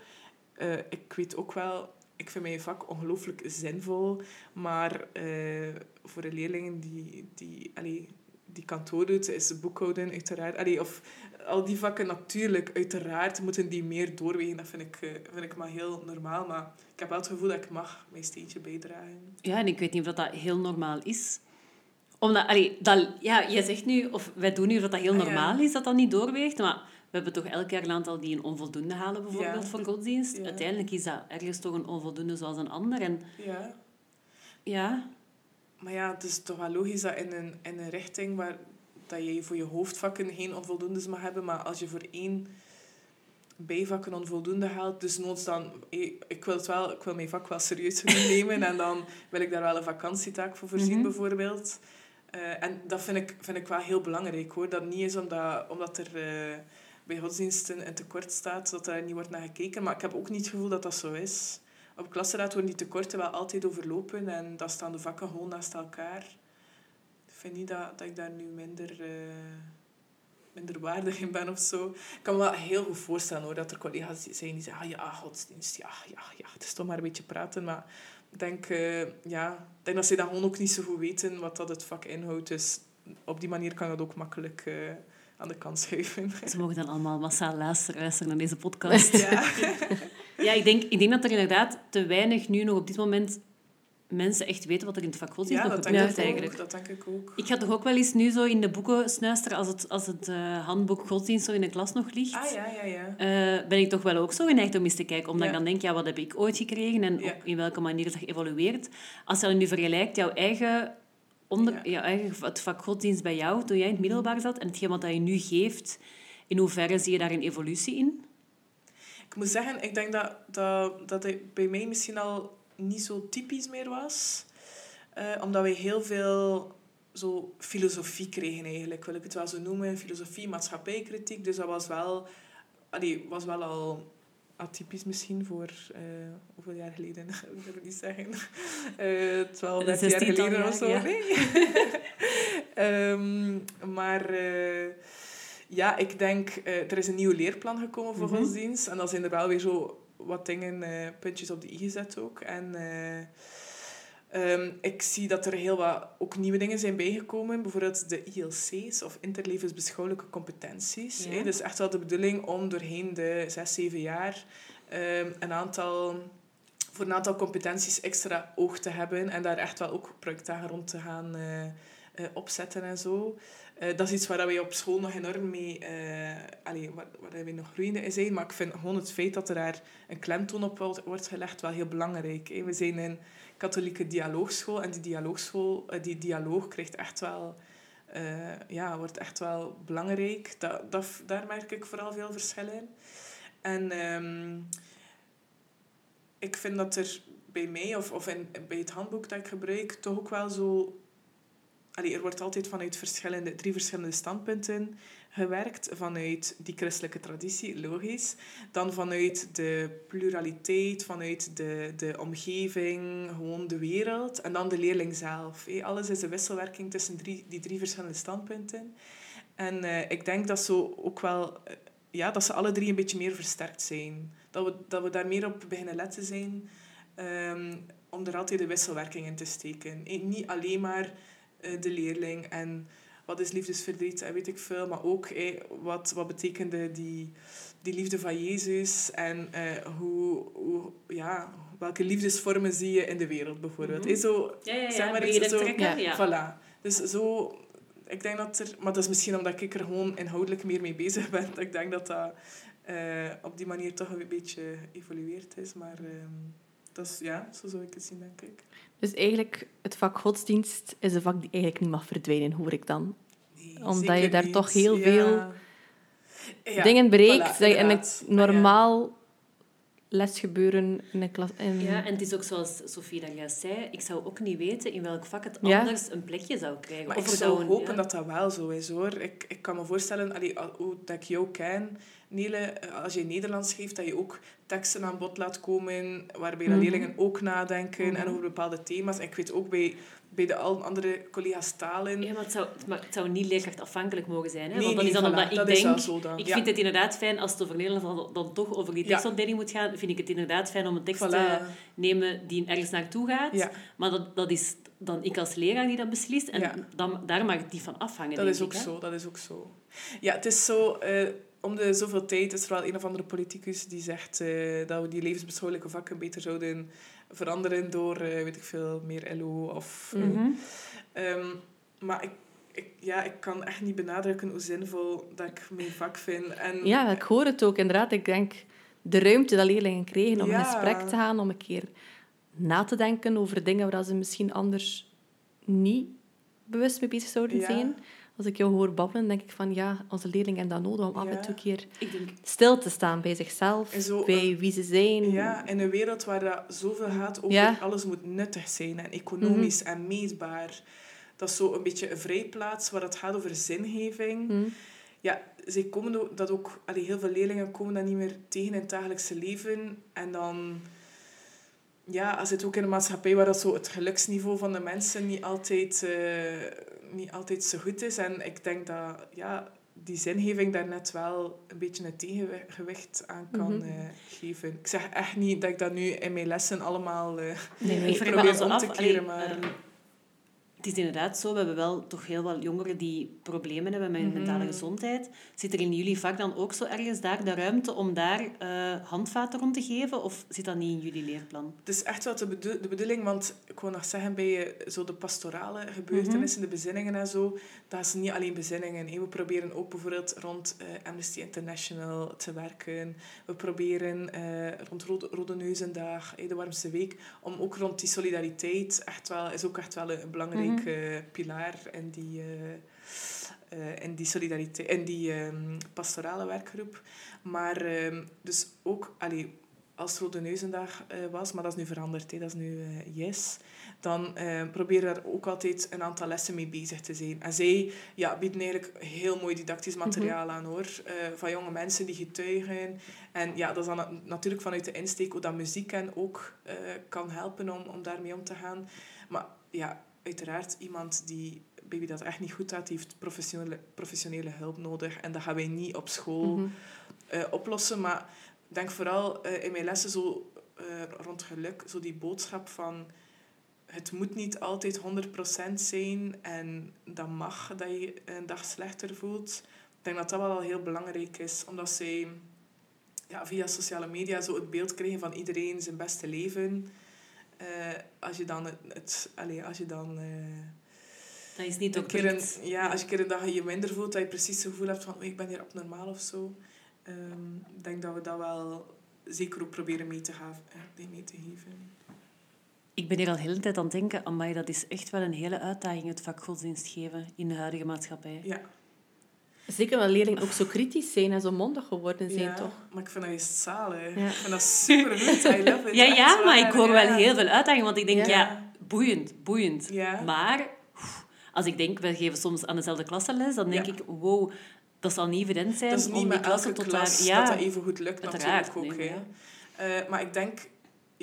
Eh, ik weet ook wel... Ik vind mijn vak ongelooflijk zinvol. Maar eh, voor de leerlingen die, die, allee, die kantoor doet, is boekhouden uiteraard... Allee, of al die vakken natuurlijk, uiteraard, moeten die meer doorwegen. Dat vind ik, vind ik maar heel normaal. Maar ik heb wel het gevoel dat ik mag mijn steentje bijdragen. Ja, en ik weet niet of dat heel normaal is. Omdat, allee, dat, ja, jij zegt nu, of wij doen nu dat dat heel Ah, ja. normaal is, dat dat niet doorweegt. Maar we hebben toch elk jaar een aantal die een onvoldoende halen, bijvoorbeeld, Ja. voor godsdienst. Ja. Uiteindelijk is dat ergens toch een onvoldoende zoals een ander. En Ja. ja, Maar ja, het is toch wel logisch dat in een, in een richting waar dat je voor je hoofdvakken geen onvoldoendes mag hebben, maar als je voor één bijvak een onvoldoende haalt, dus noods dan... Ik ik wil, het wel, ik wil mijn vak wel serieus nemen en dan wil ik daar wel een vakantietaak voor voorzien, Mhm. bijvoorbeeld. Eh, en dat vind ik, vind ik wel heel belangrijk, hoor. Dat niet is omdat, omdat er eh, bij godsdiensten een tekort staat, dat er niet wordt naar gekeken. Maar ik heb ook niet het gevoel dat dat zo is. Op klasraad worden die tekorten wel altijd overlopen en dan staan de vakken gewoon naast elkaar. Ik vind niet dat, dat ik daar nu minder, eh, minder waardig in ben of zo. Ik kan me wel heel goed voorstellen hoor, dat er collega's zijn die zeggen, ah ja, godsdienst, ja, ja, ja, het is toch maar een beetje praten. Maar ik denk, eh, ja, denk dat ze dan gewoon ook niet zo goed weten wat dat het vak inhoudt. Dus op die manier kan dat ook makkelijk eh, aan de kant schuiven. ze mogen dan allemaal massaal luisteren, luisteren naar deze podcast. ja. ja, ik denk, ik denk dat er inderdaad te weinig nu nog op dit moment mensen echt weten wat er in het vak godsdienst ja, nog dat denk, gebeurt ik eigenlijk. ook, dat denk ik ook. Ik ga toch ook wel eens nu zo in de boeken snuisteren als het, als het eh, handboek godsdienst zo in de klas nog ligt. Ah ja, ja, ja. eh, ben ik toch wel ook zo geneigd om eens te kijken. Omdat Ja. ik dan denk, ja, wat heb ik ooit gekregen en Ja. op- in welke manier is dat geëvolueerd. Als je dan nu vergelijkt jouw eigen, onder, Ja. eigen het vak godsdienst bij jou, toen jij in het middelbaar zat, en hetgeen wat dat je nu geeft, in hoeverre zie je daar een evolutie in? Ik moet zeggen, ik denk dat, dat, dat het bij mij misschien al niet zo typisch meer was. Eh, omdat wij heel veel zo filosofie kregen eigenlijk, wil ik het wel zo noemen. Filosofie, maatschappijkritiek. Dus dat was wel, allee, was wel al atypisch misschien voor... eh, hoeveel jaar geleden? ik wil het niet zeggen. Eh 12, 13 jaar 16 geleden jaar, of zo. ja. Nee. Ehm, maar... eh, ja, ik denk, eh, er is een nieuw leerplan gekomen voor Mhm. godsdienst. En dan zijn er wel weer zo wat dingen, puntjes op de i gezet ook. En eh, ehm, ik zie dat er heel wat ook nieuwe dingen zijn bijgekomen. Bijvoorbeeld de ILC's, of interlevensbeschouwelijke competenties. Ja. Dus echt wel de bedoeling om doorheen de zes, zeven jaar ehm, een aantal voor een aantal competenties extra oog te hebben en daar echt wel ook projectdagen rond te gaan eh, eh, opzetten en zo. Eh, dat is iets waar wij op school nog enorm mee, eh allee, waar, waar wij nog groeiende in zijn. Maar ik vind gewoon het feit dat er daar een klemtoon op wordt, wordt gelegd wel heel belangrijk. We zijn een katholieke dialoogschool en die dialoogschool, eh, die dialoog krijgt echt wel, eh, ja, wordt echt wel belangrijk. Dat, dat, daar merk ik vooral veel verschil in. En ehm, ik vind dat er bij mij, of, of in, bij het handboek dat ik gebruik, toch ook wel zo... Er wordt altijd vanuit verschillende, drie verschillende standpunten gewerkt. Vanuit die christelijke traditie, logisch. Dan vanuit de pluraliteit, vanuit de, de omgeving, gewoon de wereld. En dan de leerling zelf. Alles is een wisselwerking tussen drie, die drie verschillende standpunten. En eh, ik denk dat zo ook wel... eh, ja, dat ze alle drie een beetje meer versterkt zijn. Dat we, dat we daar meer op beginnen letten zijn. ehm, om er altijd de wisselwerking in te steken. Niet alleen maar eh, de leerling en wat is liefdesverdriet en weet ik veel, maar ook eh, wat, wat betekende die, die liefde van Jezus en eh, hoe, hoe, ja, welke liefdesvormen zie je in de wereld bijvoorbeeld. Eh, Zo, Ja, ja, ja. zeg maar iets zo, trekken, ja. ja. Voilà. Dus zo, ik denk dat er, maar dat is misschien omdat ik er gewoon inhoudelijk meer mee bezig ben, dat ik denk dat dat eh, op die manier toch een beetje evolueerd is. Maar ehm, dat is, ja, zo zou ik het zien, denk ik. Dus eigenlijk, het vak godsdienst is een vak die eigenlijk niet mag verdwijnen, hoor ik dan. Nee, Omdat zeker je daar niet. toch heel Ja. veel Ja, Dingen bereikt voilà, dat je in inderdaad. Ah, ja. normaal lesgebeuren in een klas... In... Ja, en het is ook zoals Sofie dat juist zei, ik zou ook niet weten in welk vak het Ja. anders een plekje zou krijgen. Maar of ik zou een- hopen ja. dat dat wel zo is, hoor. Ik, ik kan me voorstellen, allee, al- hoe dat ik jou ken, Nele, eh, als je Nederlands geeft, dat je ook teksten aan bod laat komen, waarbij de Mhm. leerlingen ook nadenken en Mhm. over bepaalde thema's. Ik weet ook bij, bij de al andere collega's talen... Ja, maar het zou, maar het zou niet leerkrachtafhankelijk mogen zijn. Hè? Nee, Want dat nee, is dan voilà, omdat ik denk... zo dan. Ik Ja. vind het inderdaad fijn, als het over Nederlands dan, dan toch over die Ja. tekstopdeling moet gaan, vind ik het inderdaad fijn om een tekst Voilà. te nemen die ergens naartoe gaat. Ja. Maar dat, dat is dan ik als leraar die dat beslist. En dan, daar mag het niet van afhangen, Dat is ook ik, zo, dat is ook zo. Ja, het is zo... eh, om de zoveel tijd is er wel een of andere politicus die zegt eh, dat we die levensbeschouwelijke vakken beter zouden veranderen door, eh, weet ik veel, meer LO of... Mhm. Ehm, maar ik, ik, ja, ik kan echt niet benadrukken hoe zinvol dat ik mijn vak vind. En, Ja, ik hoor het ook inderdaad. Ik denk de ruimte dat leerlingen kregen om in Ja. gesprek te gaan, om een keer na te denken over dingen waar ze misschien anders niet bewust mee bezig zouden Ja. zijn. Als ik jou hoor babbelen, denk ik van ja, onze leerlingen hebben dat nodig om af en toe keer denk... stil te staan bij zichzelf, zo, bij wie ze zijn. Ja, in een wereld waar dat zoveel gaat over Ja. alles moet nuttig zijn en economisch en meetbaar. Dat is zo een beetje een vrijplaats waar het gaat over zingeving. Hm. Ja, zij komen dat ook, allee, heel veel leerlingen komen dat niet meer tegen in het dagelijkse leven. En dan ja, als het ook in een maatschappij waar dat zo het geluksniveau van de mensen niet altijd, eh, niet altijd zo goed is. En ik denk dat ja, die zingeving daar net wel een beetje een tegengewicht aan kan Mhm. eh, geven. Ik zeg echt niet dat ik dat nu in mijn lessen allemaal eh, Nee, probeer om af... te keren, maar... ehm, het is inderdaad zo, we hebben wel toch heel wat jongeren die problemen hebben met hun Mhm. mentale gezondheid. Zit er in jullie vak dan ook zo ergens daar de ruimte om daar eh, handvaten rond te geven? Of zit dat niet in jullie leerplan? Het is echt wel de, bedo- de bedoeling, want ik wil nog zeggen, bij eh, zo de pastorale gebeurtenissen, de bezinningen en zo, dat is niet alleen bezinningen. hè. We proberen ook bijvoorbeeld rond eh, Amnesty International te werken. We proberen eh, rond Rode, Rode Neuzendag, de Warmste Week, om ook rond die solidariteit, echt wel, is ook echt wel een, een belangrijk eh, pilaar in die... eh, eh, in die solidariteit, in die ehm, pastorale werkgroep. Maar ehm, dus ook, allee, als Rode Neuzendag was, maar dat is nu veranderd, hè, dat is nu Yes, dan eh, proberen er ook altijd een aantal lessen mee bezig te zijn. En zij ja, bieden eigenlijk heel mooi didactisch materiaal aan, hoor, van jonge mensen die getuigen. En ja, dat is dan na- natuurlijk vanuit de insteek hoe dat muziek hen ook kan helpen om, om daarmee om te gaan. Maar ja, uiteraard iemand die wie dat echt niet goed gaat, die heeft professionele, professionele hulp nodig. En dat gaan wij niet op school Mhm. eh, oplossen. Maar ik denk vooral eh, in mijn lessen zo, eh, rond geluk, zo die boodschap van het moet niet altijd 100% zijn en dat mag dat je een dag slechter voelt. Ik denk dat dat wel al heel belangrijk is, omdat zij ja, via sociale media zo het beeld krijgen van iedereen zijn beste leven. Eh, als je dan, het, het, allee, als je dan eh, Dat is niet een keer een, ja, als je een keer een dag je minder voelt, dat je precies het gevoel hebt van "Oei, ik ben hier abnormaal of zo. Ehm, Ik denk dat we dat wel zeker ook proberen mee te, gaan, eh, mee te geven. Ik ben hier al de hele tijd aan het denken, amai, dat is echt wel een hele uitdaging, het vak godsdienst geven in de huidige maatschappij. Ja, Zeker omdat leerlingen ook zo kritisch zijn en zo mondig geworden zijn, ja, toch? maar ik vind dat juist zalig. Ja. Ik vind dat super goed. I love it. Ja, Echt ja, maar ik hoor ja. wel heel veel uitdagingen, want ik denk, Ja. boeiend, boeiend. Ja. Maar als ik denk, we geven soms aan dezelfde klasse les, dan denk ik, wow, dat zal niet evident zijn Dat is niet om die met elke tot klas dat dat even goed lukt natuurlijk ook. nee, Eh, maar ik denk,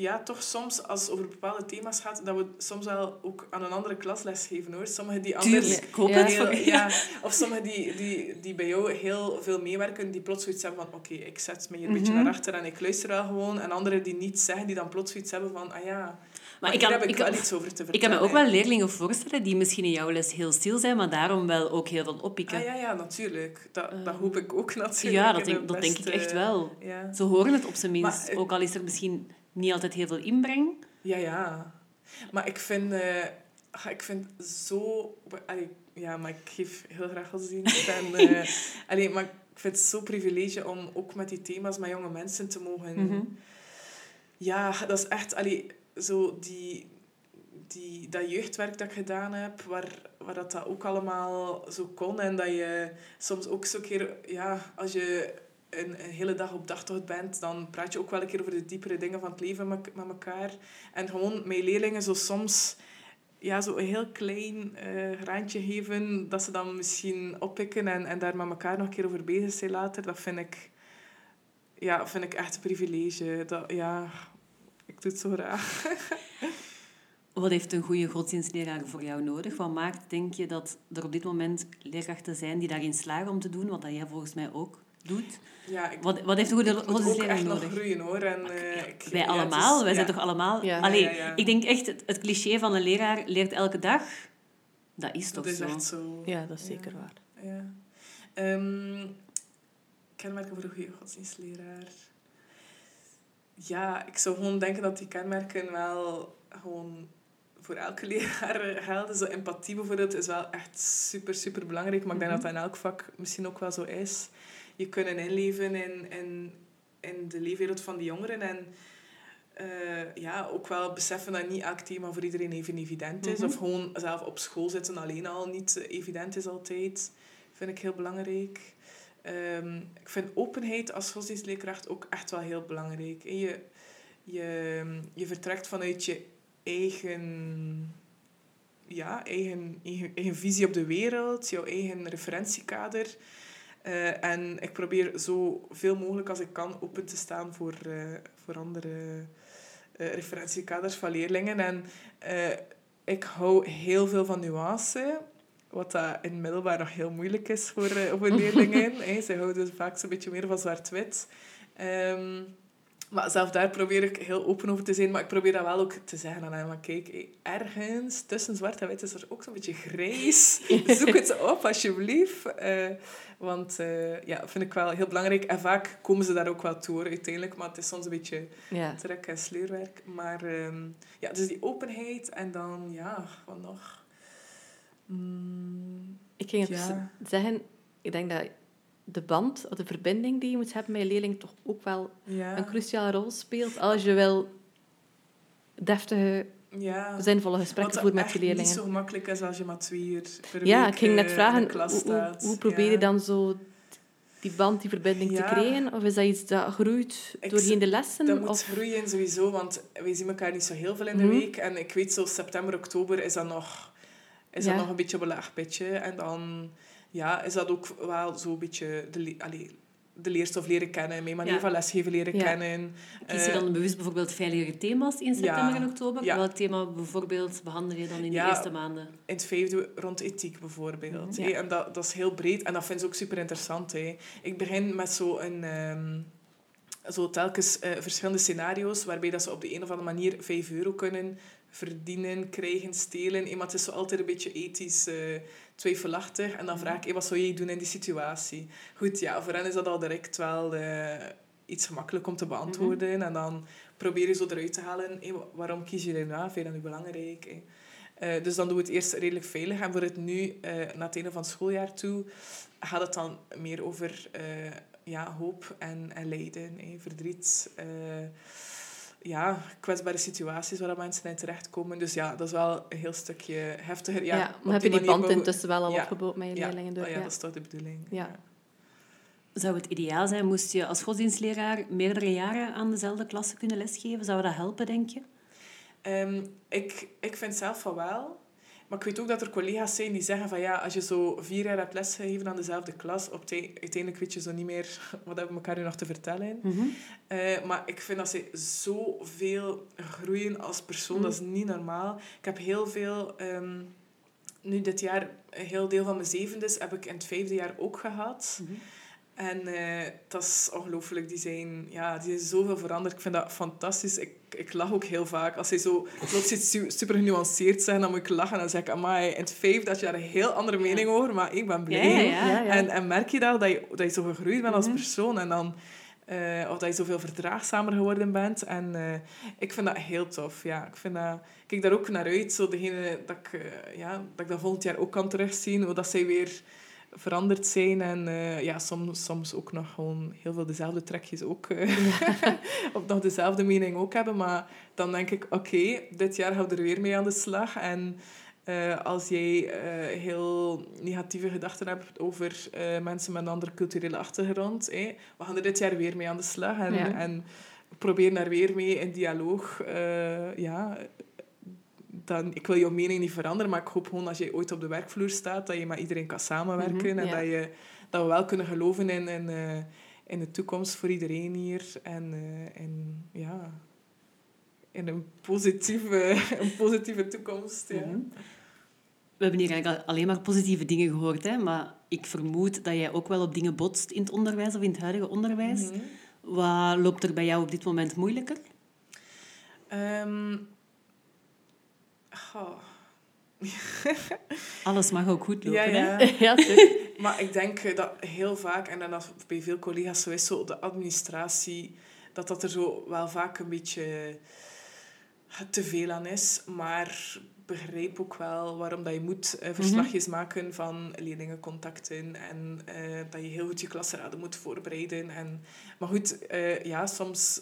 ja, toch soms, als het over bepaalde thema's gaat, dat we soms wel ook aan een andere klas lesgeven hoor. Sommigen die anders... Tuurlijk, ik hoop Ja. het heel- ja. Of sommigen die, die, die bij jou heel veel meewerken, die plots zoiets hebben van oké, ik zet me hier een beetje Mhm. naar achter en ik luister wel gewoon. En anderen die niet zeggen, die dan plots zoiets hebben van ah ja, maar, Maar ik heb ik, ik, wel iets over te ik vertellen. kan me ook wel leerlingen voorstellen die misschien in jouw les heel stil zijn, maar daarom wel ook heel veel oppikken. Ah ja, ja, natuurlijk. Dat, dat Ehm, hoop ik ook natuurlijk. Ja, dat denk, dat denk ik echt wel. Ja. Ze horen het op zijn minst. Maar, ook al is er misschien niet altijd heel veel inbreng. Ja, ja. Maar ik vind... ah, ik vind zo... Allee, ja, maar ik geef heel graag godsdienst. En, allee, maar ik vind het zo'n privilege om ook met die thema's met jonge mensen te mogen... Mhm. Ja, dat is echt... Allee, zo die, die, dat jeugdwerk dat ik gedaan heb, waar, waar dat, dat ook allemaal zo kon. En dat je soms ook zo'n keer... Ja, als je een, hele dag op dagtocht bent, dan praat je ook wel een keer over de diepere dingen van het leven met, met elkaar. En gewoon mijn leerlingen zo soms ja, zo een heel klein eh graantje geven, dat ze dan misschien oppikken en, en daar met elkaar nog een keer over bezig zijn later, dat vind ik, ja, vind ik echt een privilege. Dat, ja, ik doe het zo graag. Wat heeft een goede godsdienstleraar voor jou nodig? Wat maakt, denk je, dat er op dit moment leerkrachten zijn die daarin slagen om te doen, wat jij volgens mij ook doet? Ja, ik Wat, wat heeft een goede moet ook godsdienstleraar echt nog nodig? groeien hoor. En, eh, ik, Wij ja, allemaal, is- wij zijn ja. toch allemaal... Ja. Allee, Ja, ja, ja. ik denk echt, het, het cliché van een leraar leert elke dag, dat is toch Dat is zo? echt zo. Ja, dat is zeker waar. Ja. Ehm, kenmerken voor een goede godsdienstleraar. Ja, ik zou gewoon denken dat die kenmerken wel gewoon voor elke leraar gelden. Zo empathie bijvoorbeeld is wel echt super, super belangrijk. Maar ik denk Mhm. dat dat in elk vak misschien ook wel zo is. Je kunnen inleven in, in, in de leefwereld van die jongeren. En eh, ja, ook wel beseffen dat niet elk thema voor iedereen even evident is. Mhm. Of gewoon zelf op school zitten alleen al niet evident is altijd. Vind ik heel belangrijk. Ehm, ik vind openheid als godsdienstleerkracht ook echt wel heel belangrijk. En je, je, je vertrekt vanuit je eigen, ja, eigen, eigen, eigen visie op de wereld, jouw eigen referentiekader. Eh, en ik probeer zo veel mogelijk als ik kan open te staan voor, eh, voor andere eh, referentiekaders van leerlingen. En ik hou heel veel van nuance. Wat dat in middelbaar nog heel moeilijk is voor, voor leerlingen. hè. Ze houden vaak zo'n beetje meer van zwart-wit. Ehm, maar zelf daar probeer ik heel open over te zijn. Maar ik probeer dat wel ook te zeggen aan. Maar kijk, hé, ergens tussen zwart en wit is er ook zo'n beetje grijs. Zoek het op, alsjeblieft. Eh, want eh, ja, vind ik wel heel belangrijk. En vaak komen ze daar ook wel toe, uiteindelijk. Maar het is soms een beetje Ja. trek- en sleurwerk. Maar ehm, ja, dus die openheid. En dan, ja, wat nog? Mm, Ik ging het Ja. zeggen, ik denk dat de band, of de verbinding die je moet hebben met je leerling toch ook wel ja. een cruciale rol speelt als je wel deftige, ja. zinvolle gesprekken Wat voert met je leerlingen. niet zo gemakkelijk is als je maar twee uur per Ja, week ik ging net eh, in vragen, de klas hoe, hoe, probeer Ja. je dan zo die band, die verbinding te creëren? Of is dat iets dat groeit doorheen de lessen? Dat moet of... groeien sowieso, want wij zien elkaar niet zo heel veel in de Mhm. week. En ik weet zo, september, oktober is dat nog, is dat nog een beetje op een laag pitje. En dan ja, is dat ook wel zo'n beetje de, le- allee, de leerstof leren kennen, mijn manier Ja. van lesgeven leren Ja. kennen. Kies je Eh, dan bewust bijvoorbeeld veiligere thema's in september en oktober? Ja. Welk thema bijvoorbeeld behandel je dan in de eerste maanden? in het vijfde rond ethiek bijvoorbeeld. Mhm. hè. En dat, dat is heel breed en dat vind ik ook super interessant. hè. Ik begin met zo een... ehm, zo telkens eh, verschillende scenario's waarbij dat ze op de een of andere manier 5 euro kunnen verdienen, krijgen, stelen. hè. Maar het is zo altijd een beetje ethisch eh, twijfelachtig. En dan vraag ik, hey, wat zou jij doen in die situatie? Goed, ja, voor hen is dat al direct wel eh, iets gemakkelijk om te beantwoorden. En dan probeer je zo eruit te halen, hey, waarom kies je nou? Vind je dat nu belangrijk? Eh, dus dan doen we het eerst redelijk veilig. En voor het nu, eh na het einde van het schooljaar toe, gaat het dan meer over ja, hoop en, en lijden, verdriet. Ja, kwetsbare situaties waar dat mensen in terechtkomen. Dus ja, dat is wel een heel stukje heftiger. Ja, maar heb je die band intussen wel al Ja. opgebouwd met je Ja, leerlingen? Door, oh ja, ja. dat is toch de bedoeling. Ja. Zou het ideaal zijn, moest je als godsdienstleraar meerdere jaren aan dezelfde klasse kunnen lesgeven? Zou dat helpen, denk je? Ehm, ik, ik vind zelf van wel. Maar ik weet ook dat er collega's zijn die zeggen van ja, als je zo vier jaar hebt lesgegeven aan dezelfde klas, op uiteindelijk weet je zo niet meer wat hebben we elkaar nu nog te vertellen. Mm maar ik vind dat ze zoveel groeien als persoon, mm. dat is niet normaal. Ik heb heel veel, um, nu dit jaar, een heel deel van mijn zevendes heb ik in het vijfde jaar ook gehad. Mhm. En uh, dat is ongelooflijk. Die zijn, ja, die zijn zoveel veranderd. Ik vind dat fantastisch. Ik, ik lach ook heel vaak. Als zij zo plots iets super genuanceerd zijn, dan moet ik lachen. En dan zeg ik, amai, in het vijf dat je daar een heel andere mening over, maar ik ben blij. Ja, ja, en, en merk je dat, dat je, dat je zo gegroeid bent als mhm. persoon. En dan... Uh, of dat je zoveel verdraagzamer geworden bent. En uh, ik vind dat heel tof. Ja, ik, vind dat, ik kijk daar ook naar uit. Zo degene dat ik, uh, ja, dat ik dat volgend jaar ook kan terugzien. Hoe dat zij weer veranderd zijn. En uh, ja, soms, soms ook nog gewoon heel veel dezelfde trekjes ook. Uh, of nog dezelfde mening ook hebben. Maar dan denk ik, oké, dit jaar gaan we er weer mee aan de slag. En uh, als jij heel negatieve gedachten hebt over mensen met een andere culturele achtergrond, we gaan er dit jaar weer mee aan de slag. En, ja. en proberen daar weer mee in dialoog ja, dan, ik wil jouw mening niet veranderen, maar ik hoop gewoon als je ooit op de werkvloer staat, dat je met iedereen kan samenwerken. Mhm, en dat, je, dat we wel kunnen geloven in, in, uh, in de toekomst voor iedereen hier. En, uh, en ja, in een positieve, een positieve toekomst. Ja. Mhm. We hebben hier eigenlijk alleen maar positieve dingen gehoord, hè? maar ik vermoed dat jij ook wel op dingen botst in het onderwijs of in het huidige onderwijs. Mm Wat loopt er bij jou op dit moment moeilijker? Um, Oh. Alles mag ook goed lopen, ja, ja. ja maar ik denk dat heel vaak, en dat bij veel collega's zo is, zo de administratie, dat dat er zo wel vaak een beetje te veel aan is. Maar begrijp ook wel waarom dat je moet uh, verslagjes maken van leerlingencontacten en dat je heel goed je klasraden moet voorbereiden. En, maar goed, ja, soms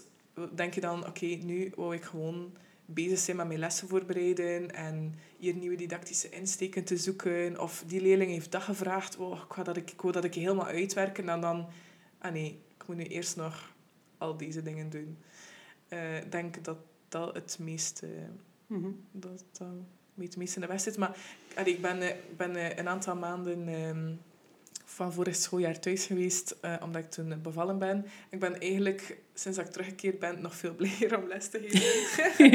denk je dan, oké, nu wou ik gewoon bezig zijn met mijn lessen voorbereiden en hier nieuwe didactische insteken te zoeken. Of die leerling heeft dat gevraagd, oh, ik, dat ik, ik wil dat ik helemaal uitwerken. En dan, ah nee, ik moet nu eerst nog al deze dingen doen. Eh, ik denk dat dat het meeste, mm -hmm. dat, dat het meeste in de weg zit. Maar allee, ik ben, eh, ben eh, een aantal maanden... Ehm, van vorig schooljaar thuis geweest, uh, omdat ik toen bevallen ben. Ik ben eigenlijk, sinds dat ik teruggekeerd ben, nog veel blijer om les te geven.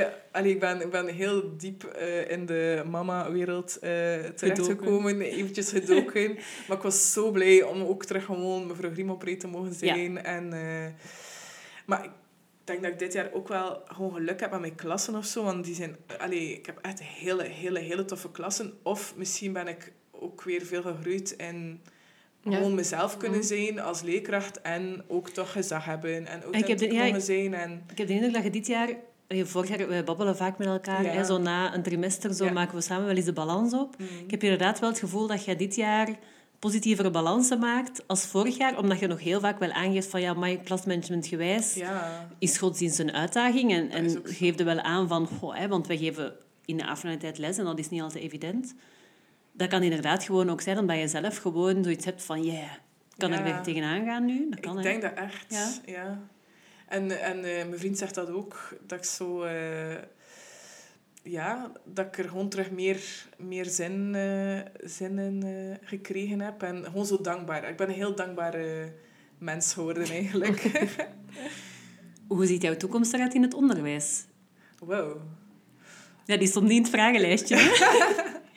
uh, allee, ik, ben, ik ben heel diep uh, in de mama-wereld terechtgekomen, eventjes gedoken. maar ik was zo blij om ook terug gewoon mevrouw Grimopree te mogen zijn. Ja. En, maar ik denk dat ik dit jaar ook wel gewoon geluk heb met mijn klassen of zo. Want die zijn, allee, ik heb echt hele, hele, hele toffe klassen. Of misschien ben ik ook weer veel gegroeid en gewoon mezelf kunnen zijn als leerkracht en ook toch gezag hebben en ook ik ja, zijn. En... Ik heb de indruk dat je dit jaar... Vorig jaar, we babbelen vaak met elkaar. Hè, zo na een trimester zo maken we samen wel eens de balans op. Mhm. Ik heb inderdaad wel het gevoel dat je dit jaar positievere balansen maakt als vorig jaar, omdat je nog heel vaak wel aangeeft van ja, maar klasmanagement gewijs ja. is godsdienst een uitdaging en, en geef er wel aan van, goh, hè, want wij geven in de afternoon les en dat is niet altijd evident dat kan inderdaad gewoon ook zijn omdat je zelf gewoon zoiets hebt van, yeah, kan er weer tegenaan gaan nu? Dat kan, ik denk dat echt, ja. En, en uh, mijn vriend zegt dat ook, dat ik zo... Uh, ja, dat ik er gewoon terug meer, meer zin, uh, zin in gekregen heb. En gewoon zo dankbaar. Ik ben een heel dankbare mens geworden, eigenlijk. Hoe ziet jouw toekomst eruit in het onderwijs? Wow. Ja, die stond niet in het vragenlijstje.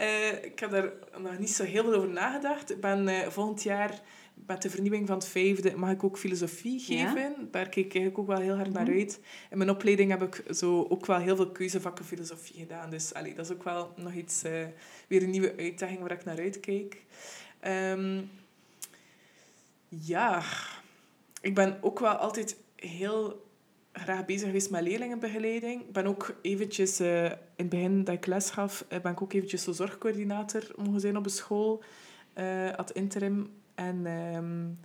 Uh, ik heb daar nog niet zo heel veel over nagedacht. Ik ben uh, volgend jaar met de vernieuwing van het vijfde mag ik ook filosofie geven. Ja? Daar kijk ik eigenlijk ook wel heel hard naar mhm. uit. In mijn opleiding heb ik zo ook wel heel veel keuzevakken filosofie gedaan. Dus allee, dat is ook wel nog iets, uh, weer een nieuwe uitdaging waar ik naar uitkijk. Um, ja, ik ben ook wel altijd heel graag bezig geweest met leerlingenbegeleiding. Ik ben ook eventjes, uh, in het begin dat ik les gaf, uh, ben ik ook eventjes zo zorgcoördinator mogen zijn op een school, uh, ad interim. En um,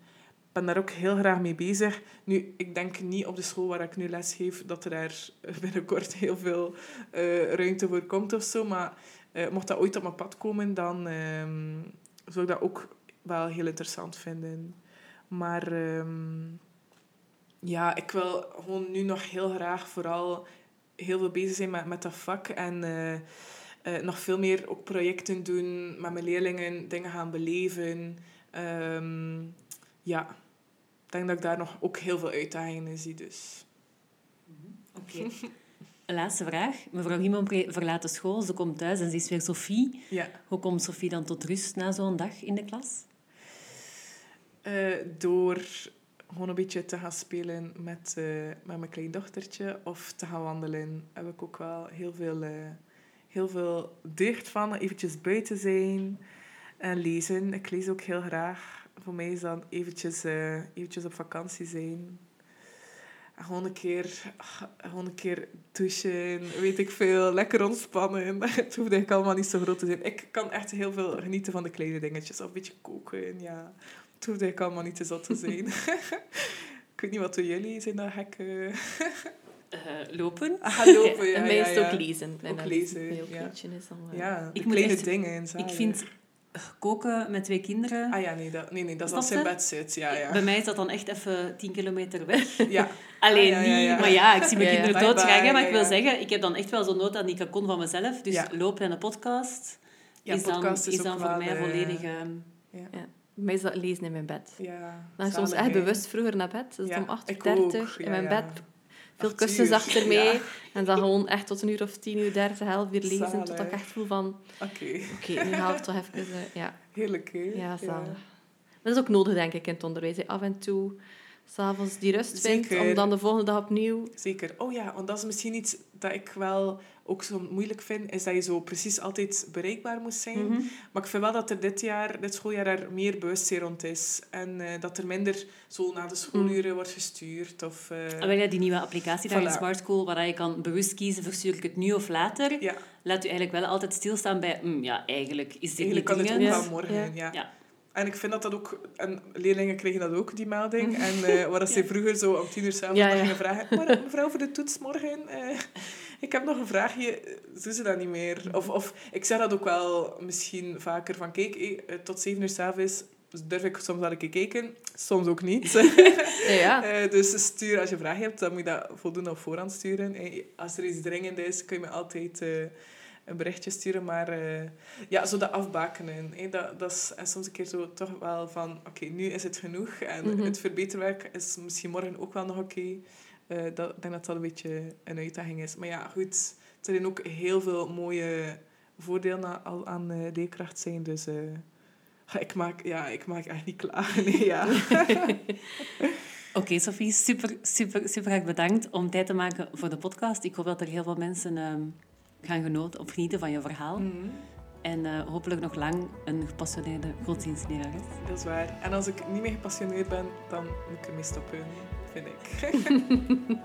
ben daar ook heel graag mee bezig. Nu, ik denk niet op de school waar ik nu les geef, dat er daar binnenkort heel veel ruimte voor komt of zo. Maar mocht dat ooit op mijn pad komen, dan um, zou ik dat ook wel heel interessant vinden. Maar... Um, ja, ik wil gewoon nu nog heel graag vooral heel veel bezig zijn met, met dat vak. En uh, eh, nog veel meer ook projecten doen, met mijn leerlingen dingen gaan beleven. Ehm, ja, ik denk dat ik daar nog ook heel veel uitdagingen in zie. Dus. Oké. Een laatste vraag. Mevrouw Riemonpré verlaat de school, ze komt thuis en ze is weer Sophie. Ja. Hoe komt Sophie dan tot rust na zo'n dag in de klas? Eh, door gewoon een beetje te gaan spelen met, eh, met mijn kleindochtertje of te gaan wandelen, heb ik ook wel heel veel, uh, heel veel deugd van. Eventjes buiten zijn en lezen. Ik lees ook heel graag. Voor mij is dat eventjes, eventjes op vakantie zijn. gewoon een keer, gewoon een keer douchen, weet ik veel, lekker ontspannen. Het hoeft eigenlijk allemaal niet zo groot te zijn. Ik kan echt heel veel genieten van de kleine dingetjes. Of een beetje koken, ja. Het hoeft eigenlijk allemaal niet te zot te zijn. ik weet niet wat doen jullie, zijn dat gekke... Uh, lopen. Ah, lopen, ja. en mij is het ook lezen. Ook lezen, ja. Is dan, uh... ja, ik kleine echt, dingen. Ik vind koken met twee kinderen... Ah ja, nee, dat, nee, nee, dat is als in bed zit. Ja, ja. Bij mij is dat dan echt even tien kilometer weg. Ja. Alleen ah, ja, ja, ja. niet... Maar ja, ik zie mijn kinderen doodgaan. Maar ik wil zeggen, ik heb dan echt wel zo'n nood aan die cacon van mezelf. Dus lopen en een podcast is dan, is dan voor mij eh, volledig... uh, ja. Dat lezen in mijn bed. Ja, Dan soms echt bewust vroeger naar bed. Dus Ja, om 8.30 ik ook. in mijn ja. bed. Veel kussens uur. achter mij. En dan gewoon echt tot een uur of tien uur, dertig, half uur lezen. Zalig. Tot ik echt voel van... Oké, Oké, nu haal ik toch even... eh, ja, heerlijk hè? ja, zalig. Dat is ook nodig, denk ik, in het onderwijs. Af en toe, s'avonds die rust vindt, om dan de volgende dag opnieuw... Zeker. Oh ja, want dat is misschien iets dat ik wel ook zo moeilijk vind, is dat je zo precies altijd bereikbaar moet zijn. Mhm. Maar ik vind wel dat er dit jaar, dit schooljaar, er meer bewustzijn rond is. En eh, dat er minder zo na de schooluren wordt gestuurd. Of, eh, Ah, wel ja, die nieuwe applicatie daar in Voilà. Smart School, waar je kan bewust kiezen, verstuur ik het nu of later, ja, laat u eigenlijk wel altijd stilstaan bij, "Hm, ja, eigenlijk is dit eigenlijk niet kan het ook wel morgen. Ja. Ja. Ja. En ik vind dat dat ook... En leerlingen kregen dat ook, die melding. En eh waar dat ze vroeger zo om tien uur s'avonds Ja, nog ja. gingen vragen... Maar mevrouw, voor de toets morgen... eh, ik heb nog een vraagje. Doen ze dat niet meer? Of, of ik zeg dat ook wel misschien vaker van... Kijk, eh, tot zeven uur s'avonds durf ik soms wel een keer kijken. Soms ook niet. Ja. Eh, dus stuur, als je vragen hebt, dan moet je dat voldoende op voorhand sturen. Eh, Als er iets dringend is, kun je me altijd eh, een berichtje sturen. Maar eh, ja, zo dat afbakenen. eh, dat, dat is en soms een keer zo toch wel van... Oké, nu is het genoeg. En Mhm. het verbeterwerk is misschien morgen ook wel nog oké. Eh, dat, ik denk dat dat een beetje een uitdaging is. Maar ja, goed. Er zijn ook heel veel mooie voordelen al aan eh, leerkracht zijn. Dus... ik maak, ja, ik maak echt niet klaar. Nee, ja. Oké, Sophie, super, super, super erg bedankt om tijd te maken voor de podcast. Ik hoop dat er heel veel mensen ehm, gaan genoten of genieten van je verhaal. Mhm. En eh, hopelijk nog lang een gepassioneerde godsdienstlerares. Dat is waar. En als ik niet meer gepassioneerd ben, dan moet ik ermee stoppen, vind ik.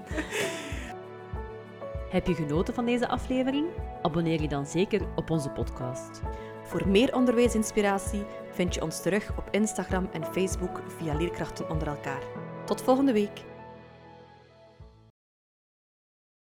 Heb je genoten van deze aflevering? Abonneer je dan zeker op onze podcast. Voor meer onderwijsinspiratie vind je ons terug op Instagram en Facebook via Leerkrachten onder elkaar. Tot volgende week.